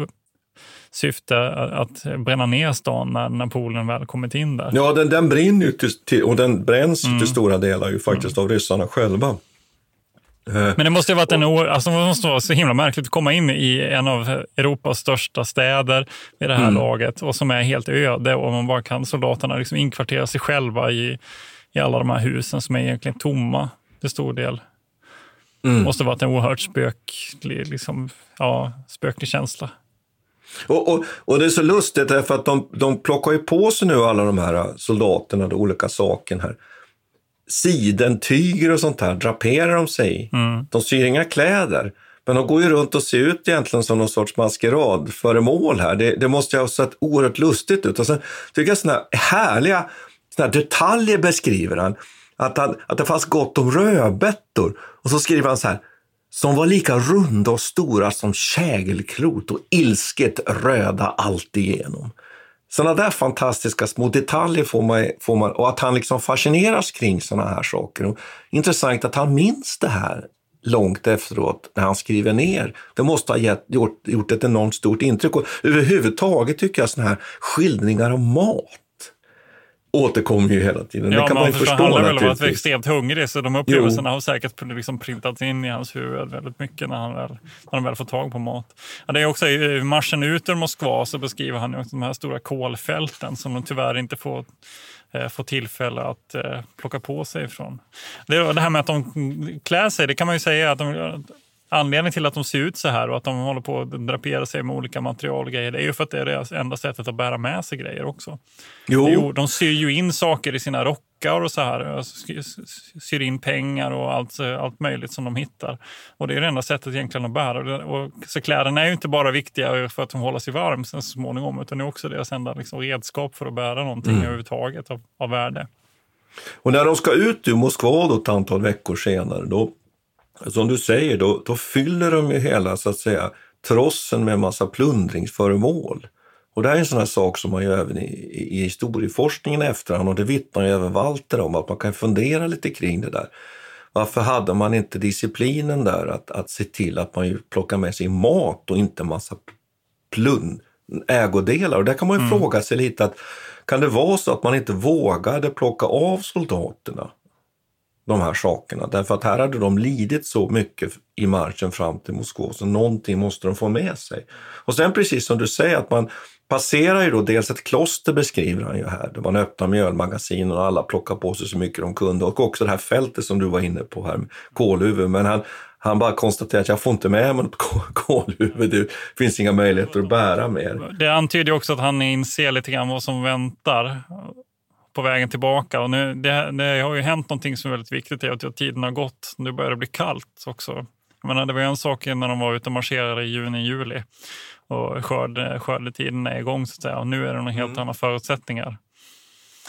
syfte att bränna ner stan när Napoleon väl kommit in där. Ja, den, den brinner ju till, och den bränns Mm. till stora delar ju faktiskt av ryssarna själva. Eh, Men det måste ju varit en o- alltså det måste vara så himla märkligt att komma in i en av Europas största städer vid det här Mm. laget och som är helt öde och man bara kan soldaterna liksom inkvartera sig själva i, i alla de här husen som är egentligen tomma till stor del. Mm. måste varit en oerhört spöklig, liksom, ja, spöklig känsla. Och, och, och det är så lustigt därför att de, de plockar ju på sig nu alla de här soldaterna, de olika sakerna här. Sidentyger och sånt här draperar de sig i. Mm. De syr inga kläder. Men de går ju runt och ser ut egentligen som någon sorts maskeradföremål här. Det, det måste ju ha sett oerhört lustigt ut. Och sen tycker jag såna här härliga såna här detaljer beskriver han. Att, han. att det fanns gott om rödbetor. Och så skriver han så här. Som var lika runda och stora som kägelklot och ilsket röda alltigenom. Sådana där fantastiska små detaljer får man, får man och att han liksom fascineras kring sådana här saker. Och intressant att han minns det här långt efteråt när han skriver ner. Det måste ha gett, gjort, gjort ett enormt stort intryck. Och överhuvudtaget tycker jag sådana här skildringar av mat återkommer ju hela tiden. Ja, det kan man, ju förstå Han handlar väl naturligtvis. extremt hungrig, så de upplevelserna har säkert liksom printats in i hans huvud väldigt mycket när han väl, när han väl får tag på mat. Ja, det är också i marschen ut ur Moskva så beskriver han ju också de här stora kolfälten som de tyvärr inte får eh, får tillfälle att eh, plocka på sig ifrån. Det, det här med att de klär sig, det kan man ju säga att de, anledningen till att de ser ut så här och att de håller på att drapera sig med olika material och grejer, det är ju för att det är deras enda sättet att bära med sig grejer också. Jo. Det ju- De syr ju in saker i sina rockar och så här. Sy- sy- Syr in pengar och allt, allt möjligt som de hittar. Och det är det enda sättet egentligen att bära. Det- Och, så kläderna är ju inte bara viktiga för att de håller sig varm sen så småningom, utan det är också deras enda liksom, redskap för att bära någonting Mm. överhuvudtaget av, av värde. Och när de ska ut ur Moskva då ett antal veckor senare, då, som du säger, då, då fyller de ju hela så att säga trossen med massa plundringsföremål. Och det här är en sån här sak som man ju även i, i i historieforskningen efterhand, och det vittnar ju även Walter om, att man kan fundera lite kring det där. Varför hade man inte disciplinen där att, att se till att man plockar med sig mat och inte massa plund, ägodelar? Och där kan man ju fråga sig lite att kan det vara så att man inte vågade plocka av soldaterna de här sakerna. Därför att här hade de lidit så mycket i marschen fram till Moskva, så någonting måste de få med sig. Och sen precis som du säger, att man passerar ju då dels ett kloster beskriver han ju här, där man öppnar mjölmagasinen och alla plockar på sig så mycket de kunde. Och också det här fältet som du var inne på här med kolhuvud. Men han, han bara konstaterar att jag får inte med mig något kolhuvud, det finns inga möjligheter att bära mer. Det antyder ju också att han inser lite grann vad som väntar på vägen tillbaka. Och nu, det, det har ju hänt någonting som är väldigt viktigt, är att tiden har gått. Nu börjar det bli kallt också. Jag menar, det var en sak när de var ute och marscherade i juni, juli och skörd, skördetiden är igång så att säga. Och nu är det några helt andra förutsättningar.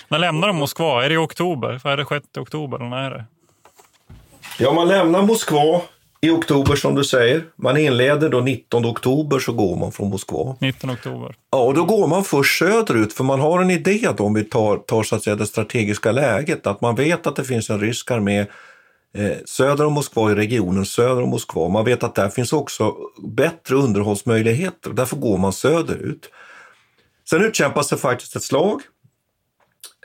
När lämnar de Moskva? Är det i oktober? Vad är det 6 oktober? Eller när är det? Ja, man lämnar Moskva i oktober som du säger. Man inleder då 19 oktober så går man från Moskva. 19 oktober. Ja, och då går man först söderut för man har en idé då, om vi tar, tar så att säga det strategiska läget, att man vet att det finns en rysk armé eh, söder om Moskva, i regionen söder om Moskva. Man vet att där finns också bättre underhållsmöjligheter och därför går man söderut. Sen utkämpas det faktiskt ett slag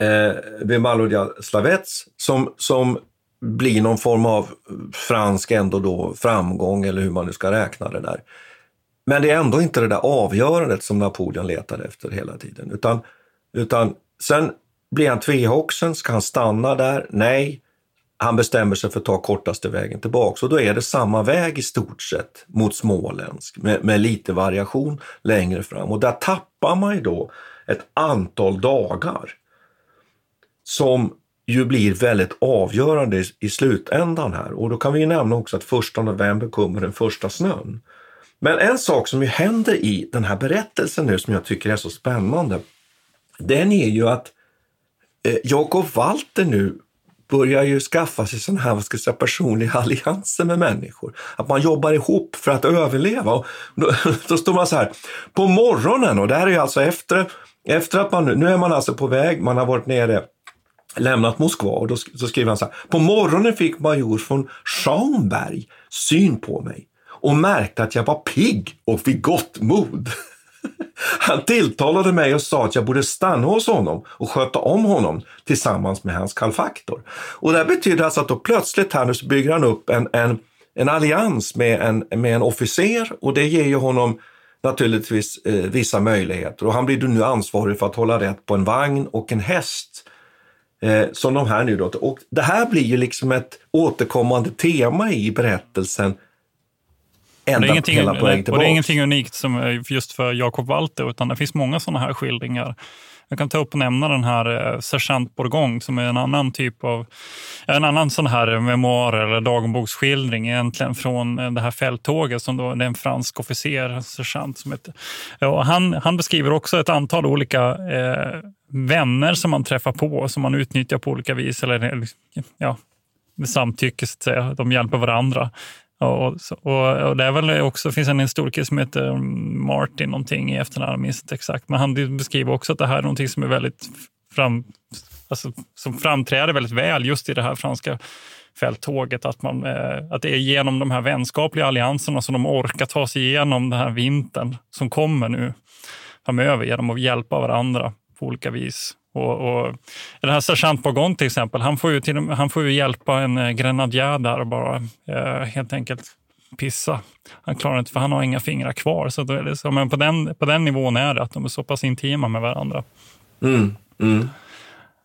eh, vid Malodja Slavets som, som blir någon form av fransk ändå då framgång eller hur man nu ska räkna det där. Men det är ändå inte det där avgörandet som Napoleon letade efter hela tiden. Utan, utan sen blir han tvehågsen, ska han stanna där? Nej, han bestämmer sig för att ta kortaste vägen tillbaka. Och då är det samma väg i stort sett mot Småländsk med, med lite variation längre fram. Och där tappar man ju då ett antal dagar som ju blir väldigt avgörande i, slutändan här. Och då kan vi ju nämna också att första november kommer den första snön. Men en sak som ju händer i den här berättelsen nu som jag tycker är så spännande, den är ju att eh, Jakob Walter nu börjar ju skaffa sig sådana här vad ska jag säga, personliga allianser med människor. Att man jobbar ihop för att överleva. Och då, då står man så här, på morgonen, och det här är ju alltså efter, efter att man nu, nu är man alltså på väg, man har varit nere lämnat Moskva och då så skriver han så här. På morgonen fick major von Schaumberg syn på mig och märkte att jag var pigg och vid gott mod. Han tilltalade mig och sa att jag borde stanna hos honom och sköta om honom tillsammans med hans kalfaktor. Och det här betyder alltså att då plötsligt här nu så bygger han upp en, en, en allians med en, med en officer och det ger ju honom naturligtvis eh, vissa möjligheter. Och han blir då nu ansvarig för att hålla rätt på en vagn och en häst eh, som de här nu då. Och det här blir ju liksom ett återkommande tema i berättelsen ända det, är hela väg och det är ingenting unikt som är just för Jakob Walter, utan det finns många sådana här skildringar. Jag kan ta upp och nämna den här eh, Sergeant Bourgogne som är en annan typ av, en annan sån här memoar eller dagboksskildring egentligen från eh, det här fälttåget som då, det är en fransk officer, sergeant som heter. Och han, han beskriver också ett antal olika eh, vänner som man träffar på, som man utnyttjar på olika vis. Eller, eh, liksom, ja, med samtycke så att säga. De hjälper varandra. Och, och, och det är väl också, finns en historiker som heter um, Martin någonting i efternamn, jag minns inte exakt, men han beskriver också att det här är någonting som är väldigt fram, alltså, som framträder väldigt väl just i det här franska fälttåget. Att, man, eh, att det är genom de här vänskapliga allianserna som de orkar ta sig igenom den här vintern som kommer nu framöver genom att hjälpa varandra på olika vis. Och, och den här sergeant Bogon till exempel, han får ju, till, han får ju hjälpa en eh, grenadjär där och bara eh, helt enkelt pissa. Han klarar inte, för han har inga fingrar kvar. Så, det, så men på, den, på den nivån är det, att de är så pass intima med varandra. Mm, mm.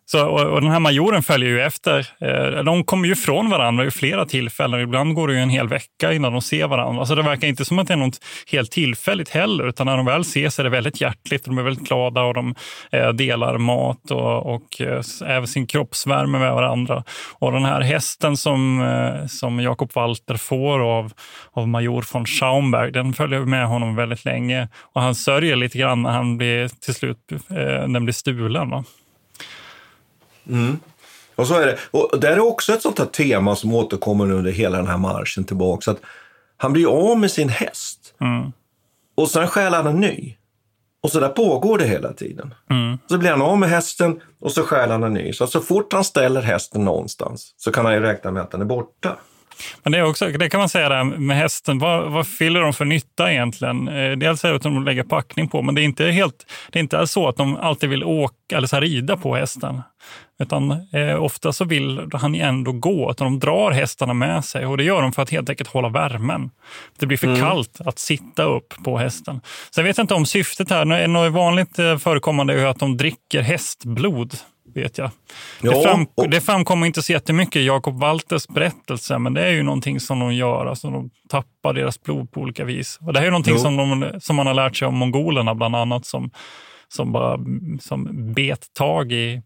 Så, och, och, den här majoren följer ju efter. Eh, de kommer ju ifrån varandra i flera tillfällen. Ibland går det ju en hel vecka innan de ser varandra. Så det verkar inte som att det är något helt tillfälligt heller, utan när de väl ses är det väldigt hjärtligt. De är väldigt glada och de eh, delar mat och, och eh, även sin kroppsvärme med varandra. Och den här hästen som, som Jakob Walter får av, av major von Schaumberg, den följer med honom väldigt länge. Och han sörjer lite grann när han blir till slut den blir stulen. Va? Mm. Och så är det. Och där är också ett sånt här tema som återkommer under hela den här marschen tillbaka. Att han blir av med sin häst mm. och sen stjäl han en ny. Och så där pågår det hela tiden. Mm. Så blir han av med hästen och så stjäl han en ny. Så, så fort han ställer hästen någonstans så kan han ju räkna med att den är borta. Men det, är också, det kan man säga där med hästen. Vad, vad fyller de för nytta egentligen? Eh, dels är det att de lägger packning på, men det är inte, helt, det är inte så att de alltid vill åka eller så rida på hästen. Utan eh, ofta så vill han ändå gå, utan de drar hästarna med sig. Och det gör de för att helt enkelt hålla värmen. Det blir för mm. kallt att sitta upp på hästen. Sen vet jag inte om syftet här, något vanligt eh, förekommande är att de dricker hästblod vet jag. Ja, det, fram, och... det framkommer inte så jättemycket i Jakob Walters berättelse, men det är ju någonting som de gör. Alltså de tappar deras blod på olika vis. Och det här är någonting som, de, som man har lärt sig om mongolerna bland annat, som, som bara som bet tag i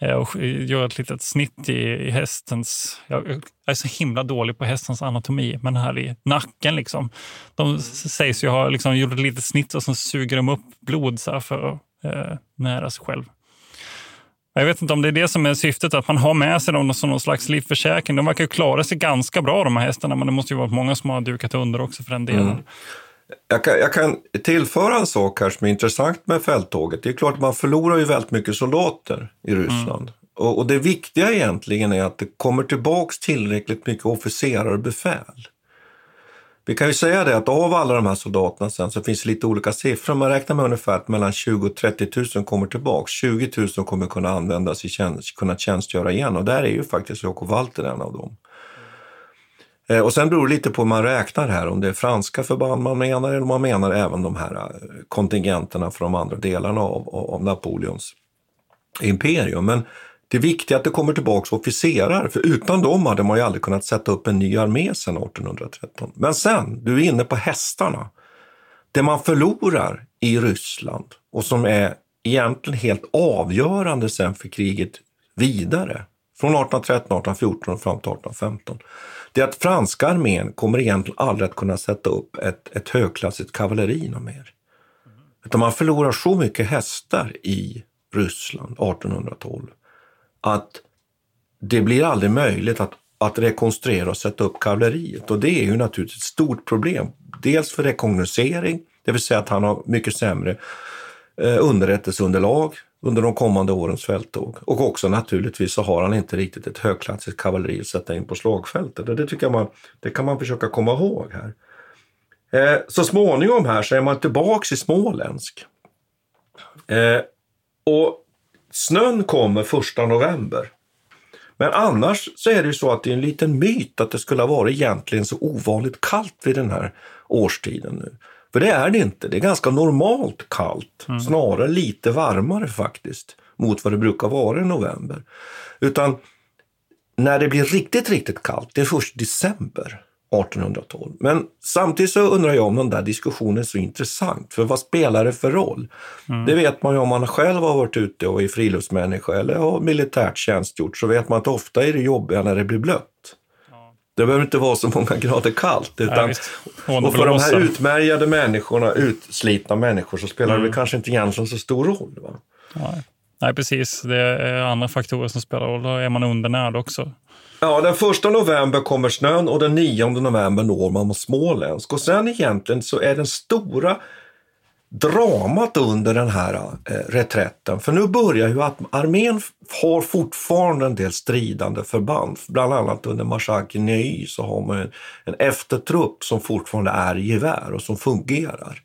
eh, och gör ett litet snitt i, i hästens... Jag är så himla dålig på hästens anatomi, men här i nacken. Liksom. De sägs ju ha liksom, gjort ett litet snitt och så suger de upp blod så för att eh, nära sig själv. Jag vet inte om det är det som är syftet, att man har med sig dem som någon slags livförsäkring. De verkar ju klara sig ganska bra de här hästarna, men det måste ju vara många som har dukat under också för den delen. Mm. Jag kan, jag kan, tillföra en sak här som är intressant med fälttåget. Det är klart att man förlorar ju väldigt mycket soldater i Ryssland. Mm. Och, och, det viktiga egentligen är att det kommer tillbaks tillräckligt mycket officerare och befäl. Vi kan ju säga det att av alla de här soldaterna sen så finns det lite olika siffror. Man räknar med ungefär att mellan 20 och 30 000 kommer tillbaks. 20 000 kommer kunna användas i tjänst, kunna tjänstgöra igen och där är ju faktiskt Jakob Walter en av dem. Eh, och sen beror det lite på hur man räknar här, om det är franska förband man menar eller om man menar även de här eh, kontingenterna från de andra delarna av, av Napoleons imperium. Men det viktiga är att det kommer tillbaka officerare, för utan dem hade man ju aldrig kunnat sätta upp en ny armé sedan 1813. Men sen, du är inne på hästarna. Det man förlorar i Ryssland och som är egentligen helt avgörande sen för kriget vidare, från 1813, 1814 och fram till 1815, det är att franska armén kommer egentligen aldrig att kunna sätta upp ett, ett högklassigt kavalleri mer. Utan man förlorar så mycket hästar i Ryssland 1812 att det blir aldrig möjligt att, att rekonstruera och sätta upp kavalleriet. Och det är ju naturligtvis ett stort problem. Dels för rekognosering, det vill säga att han har mycket sämre eh, underrättelseunderlag under de kommande årens fälttåg. Och också naturligtvis så har han inte riktigt ett högklassigt kavalleri att sätta in på slagfältet. Och det, tycker jag man, det kan man försöka komma ihåg här. Eh, så småningom här så är man tillbaks i Småländsk. Eh, och Snön kommer första november. Men annars så är det ju så att det är en liten myt att det skulle ha varit egentligen så ovanligt kallt vid den här årstiden nu. För det är det inte. Det är ganska normalt kallt, mm. snarare lite varmare faktiskt mot vad det brukar vara i november. Utan när det blir riktigt, riktigt kallt, det är först december. 1812. Men samtidigt så undrar jag om den där diskussionen är så intressant. För vad spelar det för roll? Mm. Det vet man ju om man själv har varit ute och är friluftsmänniska eller har militärt tjänstgjort så vet man att ofta är det jobbiga när det blir blött. Det behöver inte vara så många grader kallt. Utan, ja, och för de här utmärgade människorna, utslitna människor, så spelar mm. det kanske inte egentligen så stor roll. Va? Nej, precis. Det är andra faktorer som spelar roll. Då är man undernärd också. Ja, den första november kommer snön och den 9 november når man Småländsk. Och sen egentligen så är den stora dramat under den här eh, reträtten. För nu börjar ju att armén har fortfarande en del stridande förband. Bland annat under Marskalken Ney så har man en, en eftertrupp som fortfarande är i gevär och som fungerar.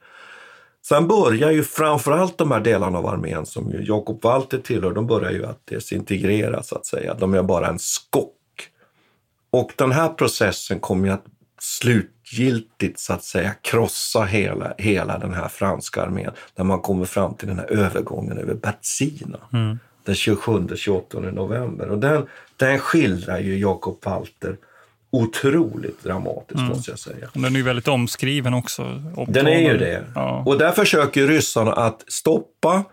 Sen börjar ju framförallt de här delarna av armén som ju Jakob Walter tillhör, de börjar ju att desintegrera så att säga. De är bara en skock. Och den här processen kommer ju att slutgiltigt så att säga krossa hela, hela den här franska armén när man kommer fram till den här övergången över Bertsina mm. den 27-28 november. Och den, den skildrar ju Jakob Walter otroligt dramatiskt mm. måste jag säga. Den är ju väldigt omskriven också. Den är ju det. Ja. Och där försöker ryssarna att stoppa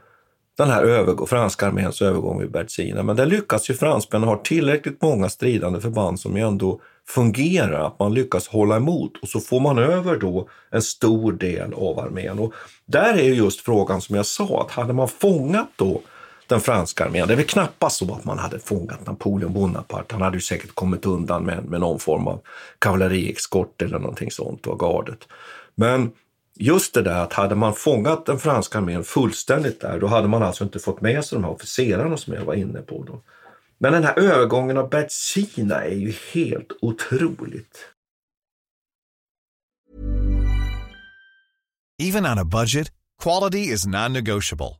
den här övergång, franska arméns övergång vid Bertsina. Men där lyckas ju fransmännen ha tillräckligt många stridande förband som ju ändå fungerar, att man lyckas hålla emot och så får man över då en stor del av armén. Och där är just frågan som jag sa, att hade man fångat då den franska armén. Det är väl knappast så att man hade fångat Napoleon Bonaparte. Han hade ju säkert kommit undan med, med någon form av kavalleriexkort eller någonting sånt, var gardet. Men just det där att hade man fångat den franska armén fullständigt där, då hade man alltså inte fått med sig de här officerarna som jag var inne på. Då. Men den här övergången av Bertsina är ju helt otroligt. Even on a budget, quality is non-negotiable.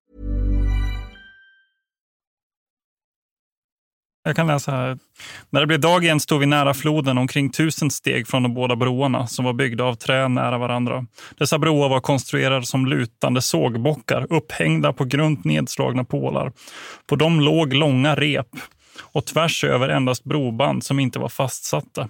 Jag kan läsa här. När det blev dag igen stod vi nära floden omkring tusen steg från de båda broarna som var byggda av trä nära varandra. Dessa broar var konstruerade som lutande sågbockar upphängda på grunt nedslagna pålar. På dem låg långa rep och tvärs över endast broband som inte var fastsatta.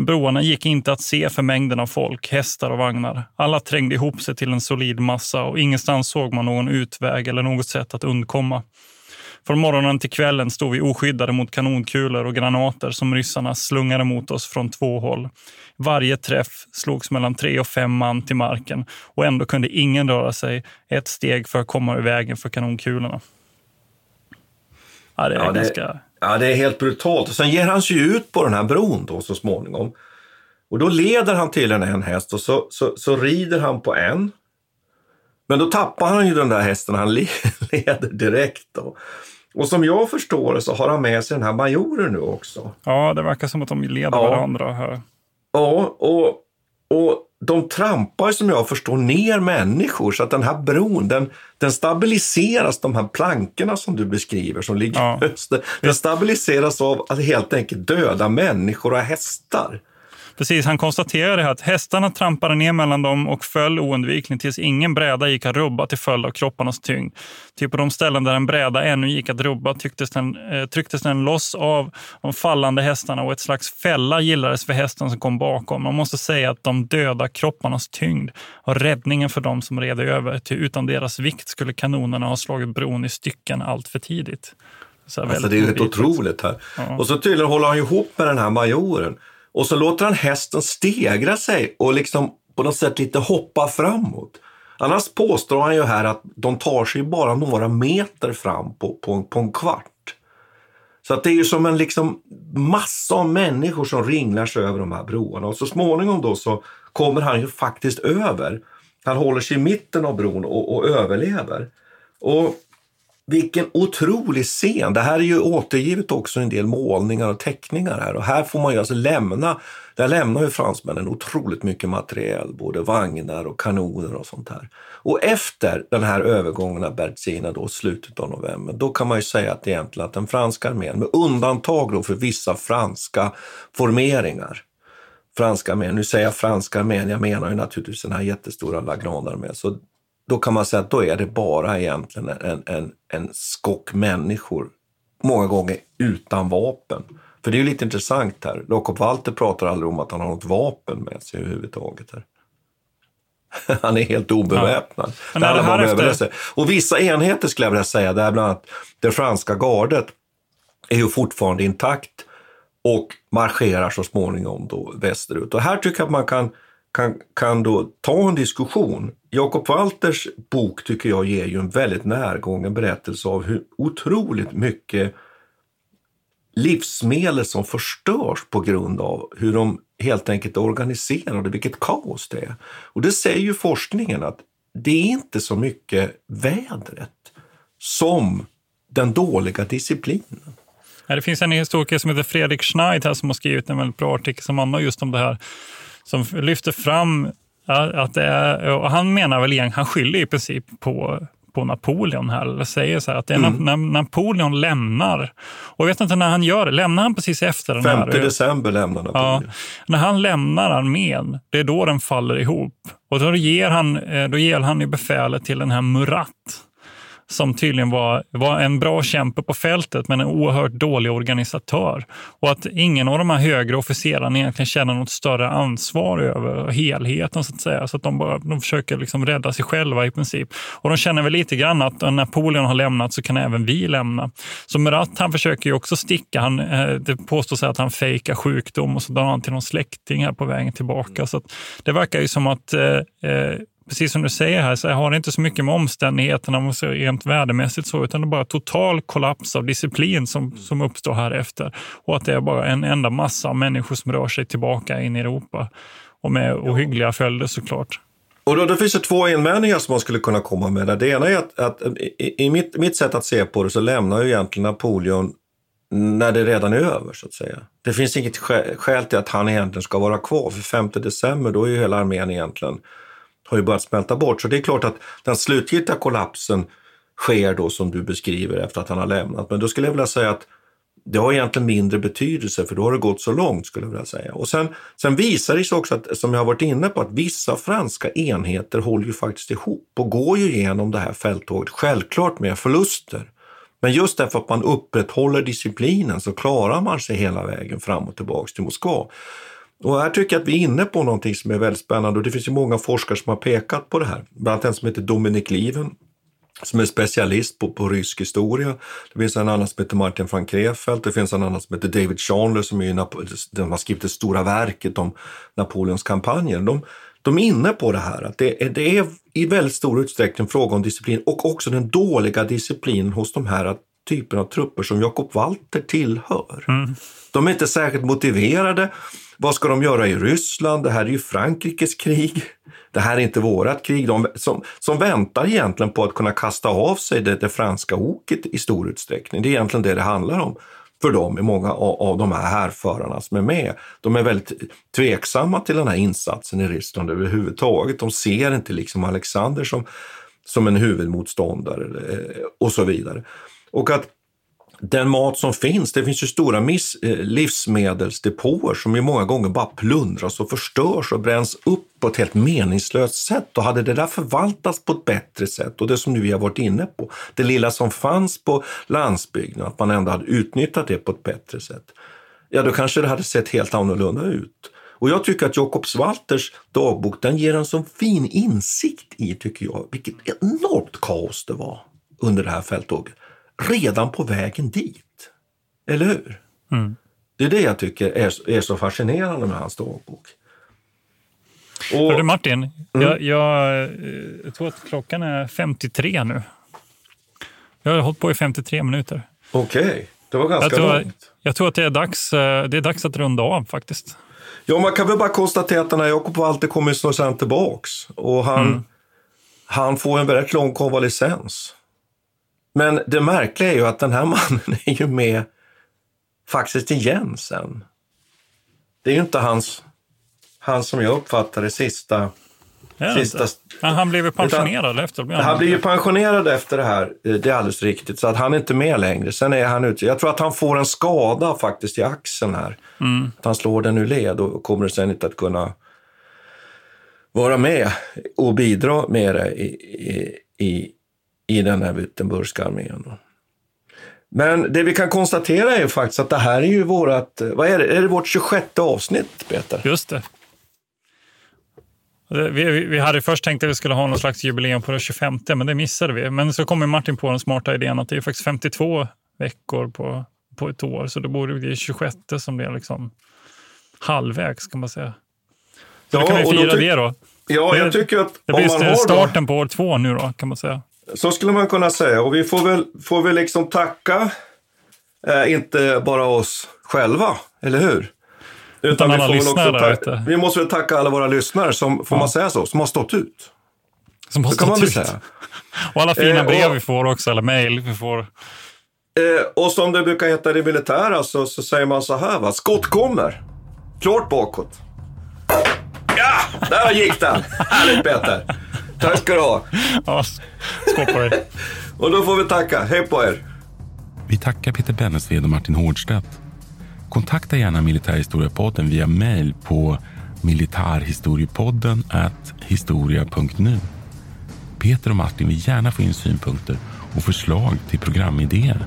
Broarna gick inte att se för mängden av folk, hästar och vagnar. Alla trängde ihop sig till en solid massa och ingenstans såg man någon utväg eller något sätt att undkomma. Från morgonen till kvällen stod vi oskyddade mot kanonkulor och granater som ryssarna slungade mot oss från två håll. Varje träff slogs mellan tre och fem man till marken och ändå kunde ingen röra sig ett steg för att komma ur vägen för kanonkulorna. Ja, det är ja, ganska... Ja, det är helt brutalt. Och sen ger han sig ut på den här bron då så småningom. Och då leder han till en häst och så, så, så rider han på en. Men då tappar han ju den där hästen, han leder direkt då. Och som jag förstår det så har han med sig den här majoren nu också. Ja, det verkar som att de leder ja. varandra här. Ja, och, och de trampar som jag förstår ner människor så att den här bron den, den stabiliseras, de här plankorna som du beskriver som ligger ja. öster, den stabiliseras av att helt enkelt döda människor och hästar. Precis, han konstaterade att hästarna trampade ner mellan dem och föll oundvikligen tills ingen bräda gick att rubba till följd av kropparnas tyngd. Typ på de ställen där en bräda ännu gick att rubba trycktes den, eh, trycktes den loss av de fallande hästarna och ett slags fälla gillades för hästen som kom bakom. Man måste säga att de döda kropparnas tyngd var räddningen för dem som red över. Till utan deras vikt skulle kanonerna ha slagit bron i stycken allt för tidigt. Så alltså det är helt otroligt här. Ja. Och så tydligen håller han ihop med den här majoren. Och så låter han hästen stegra sig och liksom på något sätt lite hoppa framåt. Annars påstår han ju här att de tar sig bara några meter fram på, på, på en kvart. Så att det är ju som en liksom massa av människor som ringlar sig över de här broarna. Och så småningom då så kommer han ju faktiskt över. Han håller sig i mitten av bron och, och överlever. Och vilken otrolig scen! Det här är ju återgivet också i en del målningar och teckningar här. Och här får man ju alltså lämna, där lämnar ju fransmännen otroligt mycket materiel, både vagnar och kanoner och sånt här. Och efter den här övergången av Bertina då, slutet av november, då kan man ju säga att egentligen att den franska armén, med undantag då för vissa franska formeringar, franska armén, nu säger jag franska armén, jag menar ju naturligtvis den här jättestora La Grande-armén, så då kan man säga att då är det bara egentligen en, en, en skock människor, många gånger utan vapen. För det är ju lite intressant här. Jakob Walter pratar aldrig om att han har något vapen med sig överhuvudtaget. Här. Han är helt obeväpnad. Ja. Det det efter... Och vissa enheter skulle jag vilja säga, där bland annat det franska gardet är ju fortfarande intakt och marscherar så småningom då västerut. Och här tycker jag att man kan kan, kan då ta en diskussion. Jakob Walters bok tycker jag ger ju en väldigt närgången berättelse av hur otroligt mycket livsmedel som förstörs på grund av hur de helt enkelt är organiserade, vilket kaos det är. Och det säger ju forskningen att det är inte så mycket vädret som den dåliga disciplinen. Det finns en historiker som heter Fredrik Schneid här som har skrivit en väldigt bra artikel som handlar just om det här som lyfter fram att det är, och han menar väl igen, han skyller i princip på på Napoleon här, eller säger så här, att det är mm. när, Napoleon lämnar, och jag vet inte när han gör det, lämnar han precis efter den 5 här? 5 december lämnar Napoleon. Ja, när han lämnar armén, det är då den faller ihop. Och då ger han, eh, då ger han ju befälet till den här Murat, som tydligen var, var en bra kämpe på fältet men en oerhört dålig organisatör. Och att ingen av de här högre officerarna egentligen känner något större ansvar över helheten så att säga. Så att de, bara, de försöker liksom rädda sig själva i princip. Och de känner väl lite grann att när Napoleon har lämnat så kan även vi lämna. Så Murat han försöker ju också sticka. Han, eh, det påstås att han fejkar sjukdom och så drar han till någon släkting här på vägen tillbaka. Så det verkar ju som att eh, eh precis som du säger här, så har det inte så mycket med omständigheterna rent värdemässigt så, utan det är bara total kollaps av disciplin som, som uppstår här efter. Och att det är bara en enda massa av människor som rör sig tillbaka in i Europa. Och med ohyggliga följder såklart. Och då, då finns det två invändningar som man skulle kunna komma med. Det ena är att, att i, i mitt, mitt sätt att se på det så lämnar ju egentligen Napoleon när det redan är över, så att säga. Det finns inget skäl till att han egentligen ska vara kvar. För 5 december, då är ju hela armén egentligen har ju börjat smälta bort. Så det är klart att den slutgiltiga kollapsen sker då som du beskriver efter att han har lämnat. Men då skulle jag vilja säga att det har egentligen mindre betydelse för då har det gått så långt skulle jag vilja säga. Och sen, sen visar det sig också, att, som jag har varit inne på, att vissa franska enheter håller ju faktiskt ihop och går ju igenom det här fälttåget, självklart med förluster. Men just därför att man upprätthåller disciplinen så klarar man sig hela vägen fram och tillbaks till Moskva. Och här tycker jag att vi är inne på någonting som är väldigt spännande och det finns ju många forskare som har pekat på det här. Bland annat en som heter Dominik Liven som är specialist på, på rysk historia. Det finns en annan som heter Martin van Krefeld, det finns en annan som heter David Chandler som är de har skrivit det stora verket om Napoleons kampanjer. De, de är inne på det här, att det är, det är i väldigt stor utsträckning fråga om disciplin och också den dåliga disciplinen hos de här typerna av trupper som Jakob Walter tillhör. Mm. De är inte särskilt motiverade vad ska de göra i Ryssland? Det här är ju Frankrikes krig. Det här är inte vårat krig. De som, som väntar egentligen på att kunna kasta av sig det, det franska oket i stor utsträckning. Det är egentligen det det handlar om för dem, i många av, av de här härförarna som är med. De är väldigt tveksamma till den här insatsen i Ryssland överhuvudtaget. De ser inte liksom Alexander som, som en huvudmotståndare eh, och så vidare. Och att den mat som finns, det finns ju stora miss, eh, livsmedelsdepåer som ju många gånger bara plundras och förstörs och bränns upp på ett helt meningslöst sätt. Och hade det där förvaltats på ett bättre sätt och det som nu vi har varit inne på, det lilla som fanns på landsbygden, att man ändå hade utnyttjat det på ett bättre sätt, ja då kanske det hade sett helt annorlunda ut. Och jag tycker att Jakob Walters dagbok, den ger en så fin insikt i, tycker jag, vilket enormt kaos det var under det här fälttåget redan på vägen dit. Eller hur? Mm. Det är det jag tycker är, är så fascinerande med hans dagbok. Och, Hörru Martin, mm. jag, jag, eh, jag, tror att klockan är 53 nu. Jag har hållit på i 53 minuter. Okej. Okay. Det var ganska jag tror, långt. Jag tror att det är, dags, eh, det är dags att runda av faktiskt. Ja, man kan väl bara konstatera att den här Jakob Walter kommer snart tillbaks. Och han, mm. han får en väldigt lång konvalescens. Men det märkliga är ju att den här mannen är ju med faktiskt igen sen. Det är ju inte hans, hans som jag uppfattar det, sista... sista ja, han blev ju pensionerad utan, efter. Han blev ju pensionerad efter det här, det är alldeles riktigt. Så att han är inte med längre. Sen är han ute. Jag tror att han får en skada faktiskt i axeln här. Mm. Att han slår den ur led och kommer sen inte att kunna vara med och bidra med det i, i, i, i den här Württembergska armén. Men det vi kan konstatera är ju faktiskt att det här är ju vårt, vad är det, är det vårt 26 avsnitt, Peter? Just det. Vi, vi, hade först tänkt att vi skulle ha någon slags jubileum på det 25, men det missade vi. Men så kom Martin på den smarta idén att det är faktiskt 52 veckor på, på ett år, så det borde bli 26 som blir liksom halvvägs kan man säga. Så ja, då kan vi fira det då. Ja, jag tycker att det blir starten då, på år två nu då, kan man säga. Så skulle man kunna säga. Och vi får väl, får väl liksom tacka, eh, inte bara oss själva, eller hur? Utan, Utan alla lyssnare också Vi måste väl tacka alla våra lyssnare, som, får ja. man säga så, som har stått ut. Som har stått ut. Säga. Och alla fina eh, brev och, vi får också, eller mejl vi får. Eh, och som det brukar heta i det militära så, så säger man så här, va? skott kommer. Klart bakåt. Ja, där gick den! Härligt Peter! Tack ska du ha. Ja, skål på dig. och då får vi tacka. Hej på er. Vi tackar Peter Bennesved och Martin Hårdstedt. Kontakta gärna Militärhistoriepodden via mejl på militarhistoriepodden historia.nu. Peter och Martin vill gärna få in synpunkter och förslag till programidéer.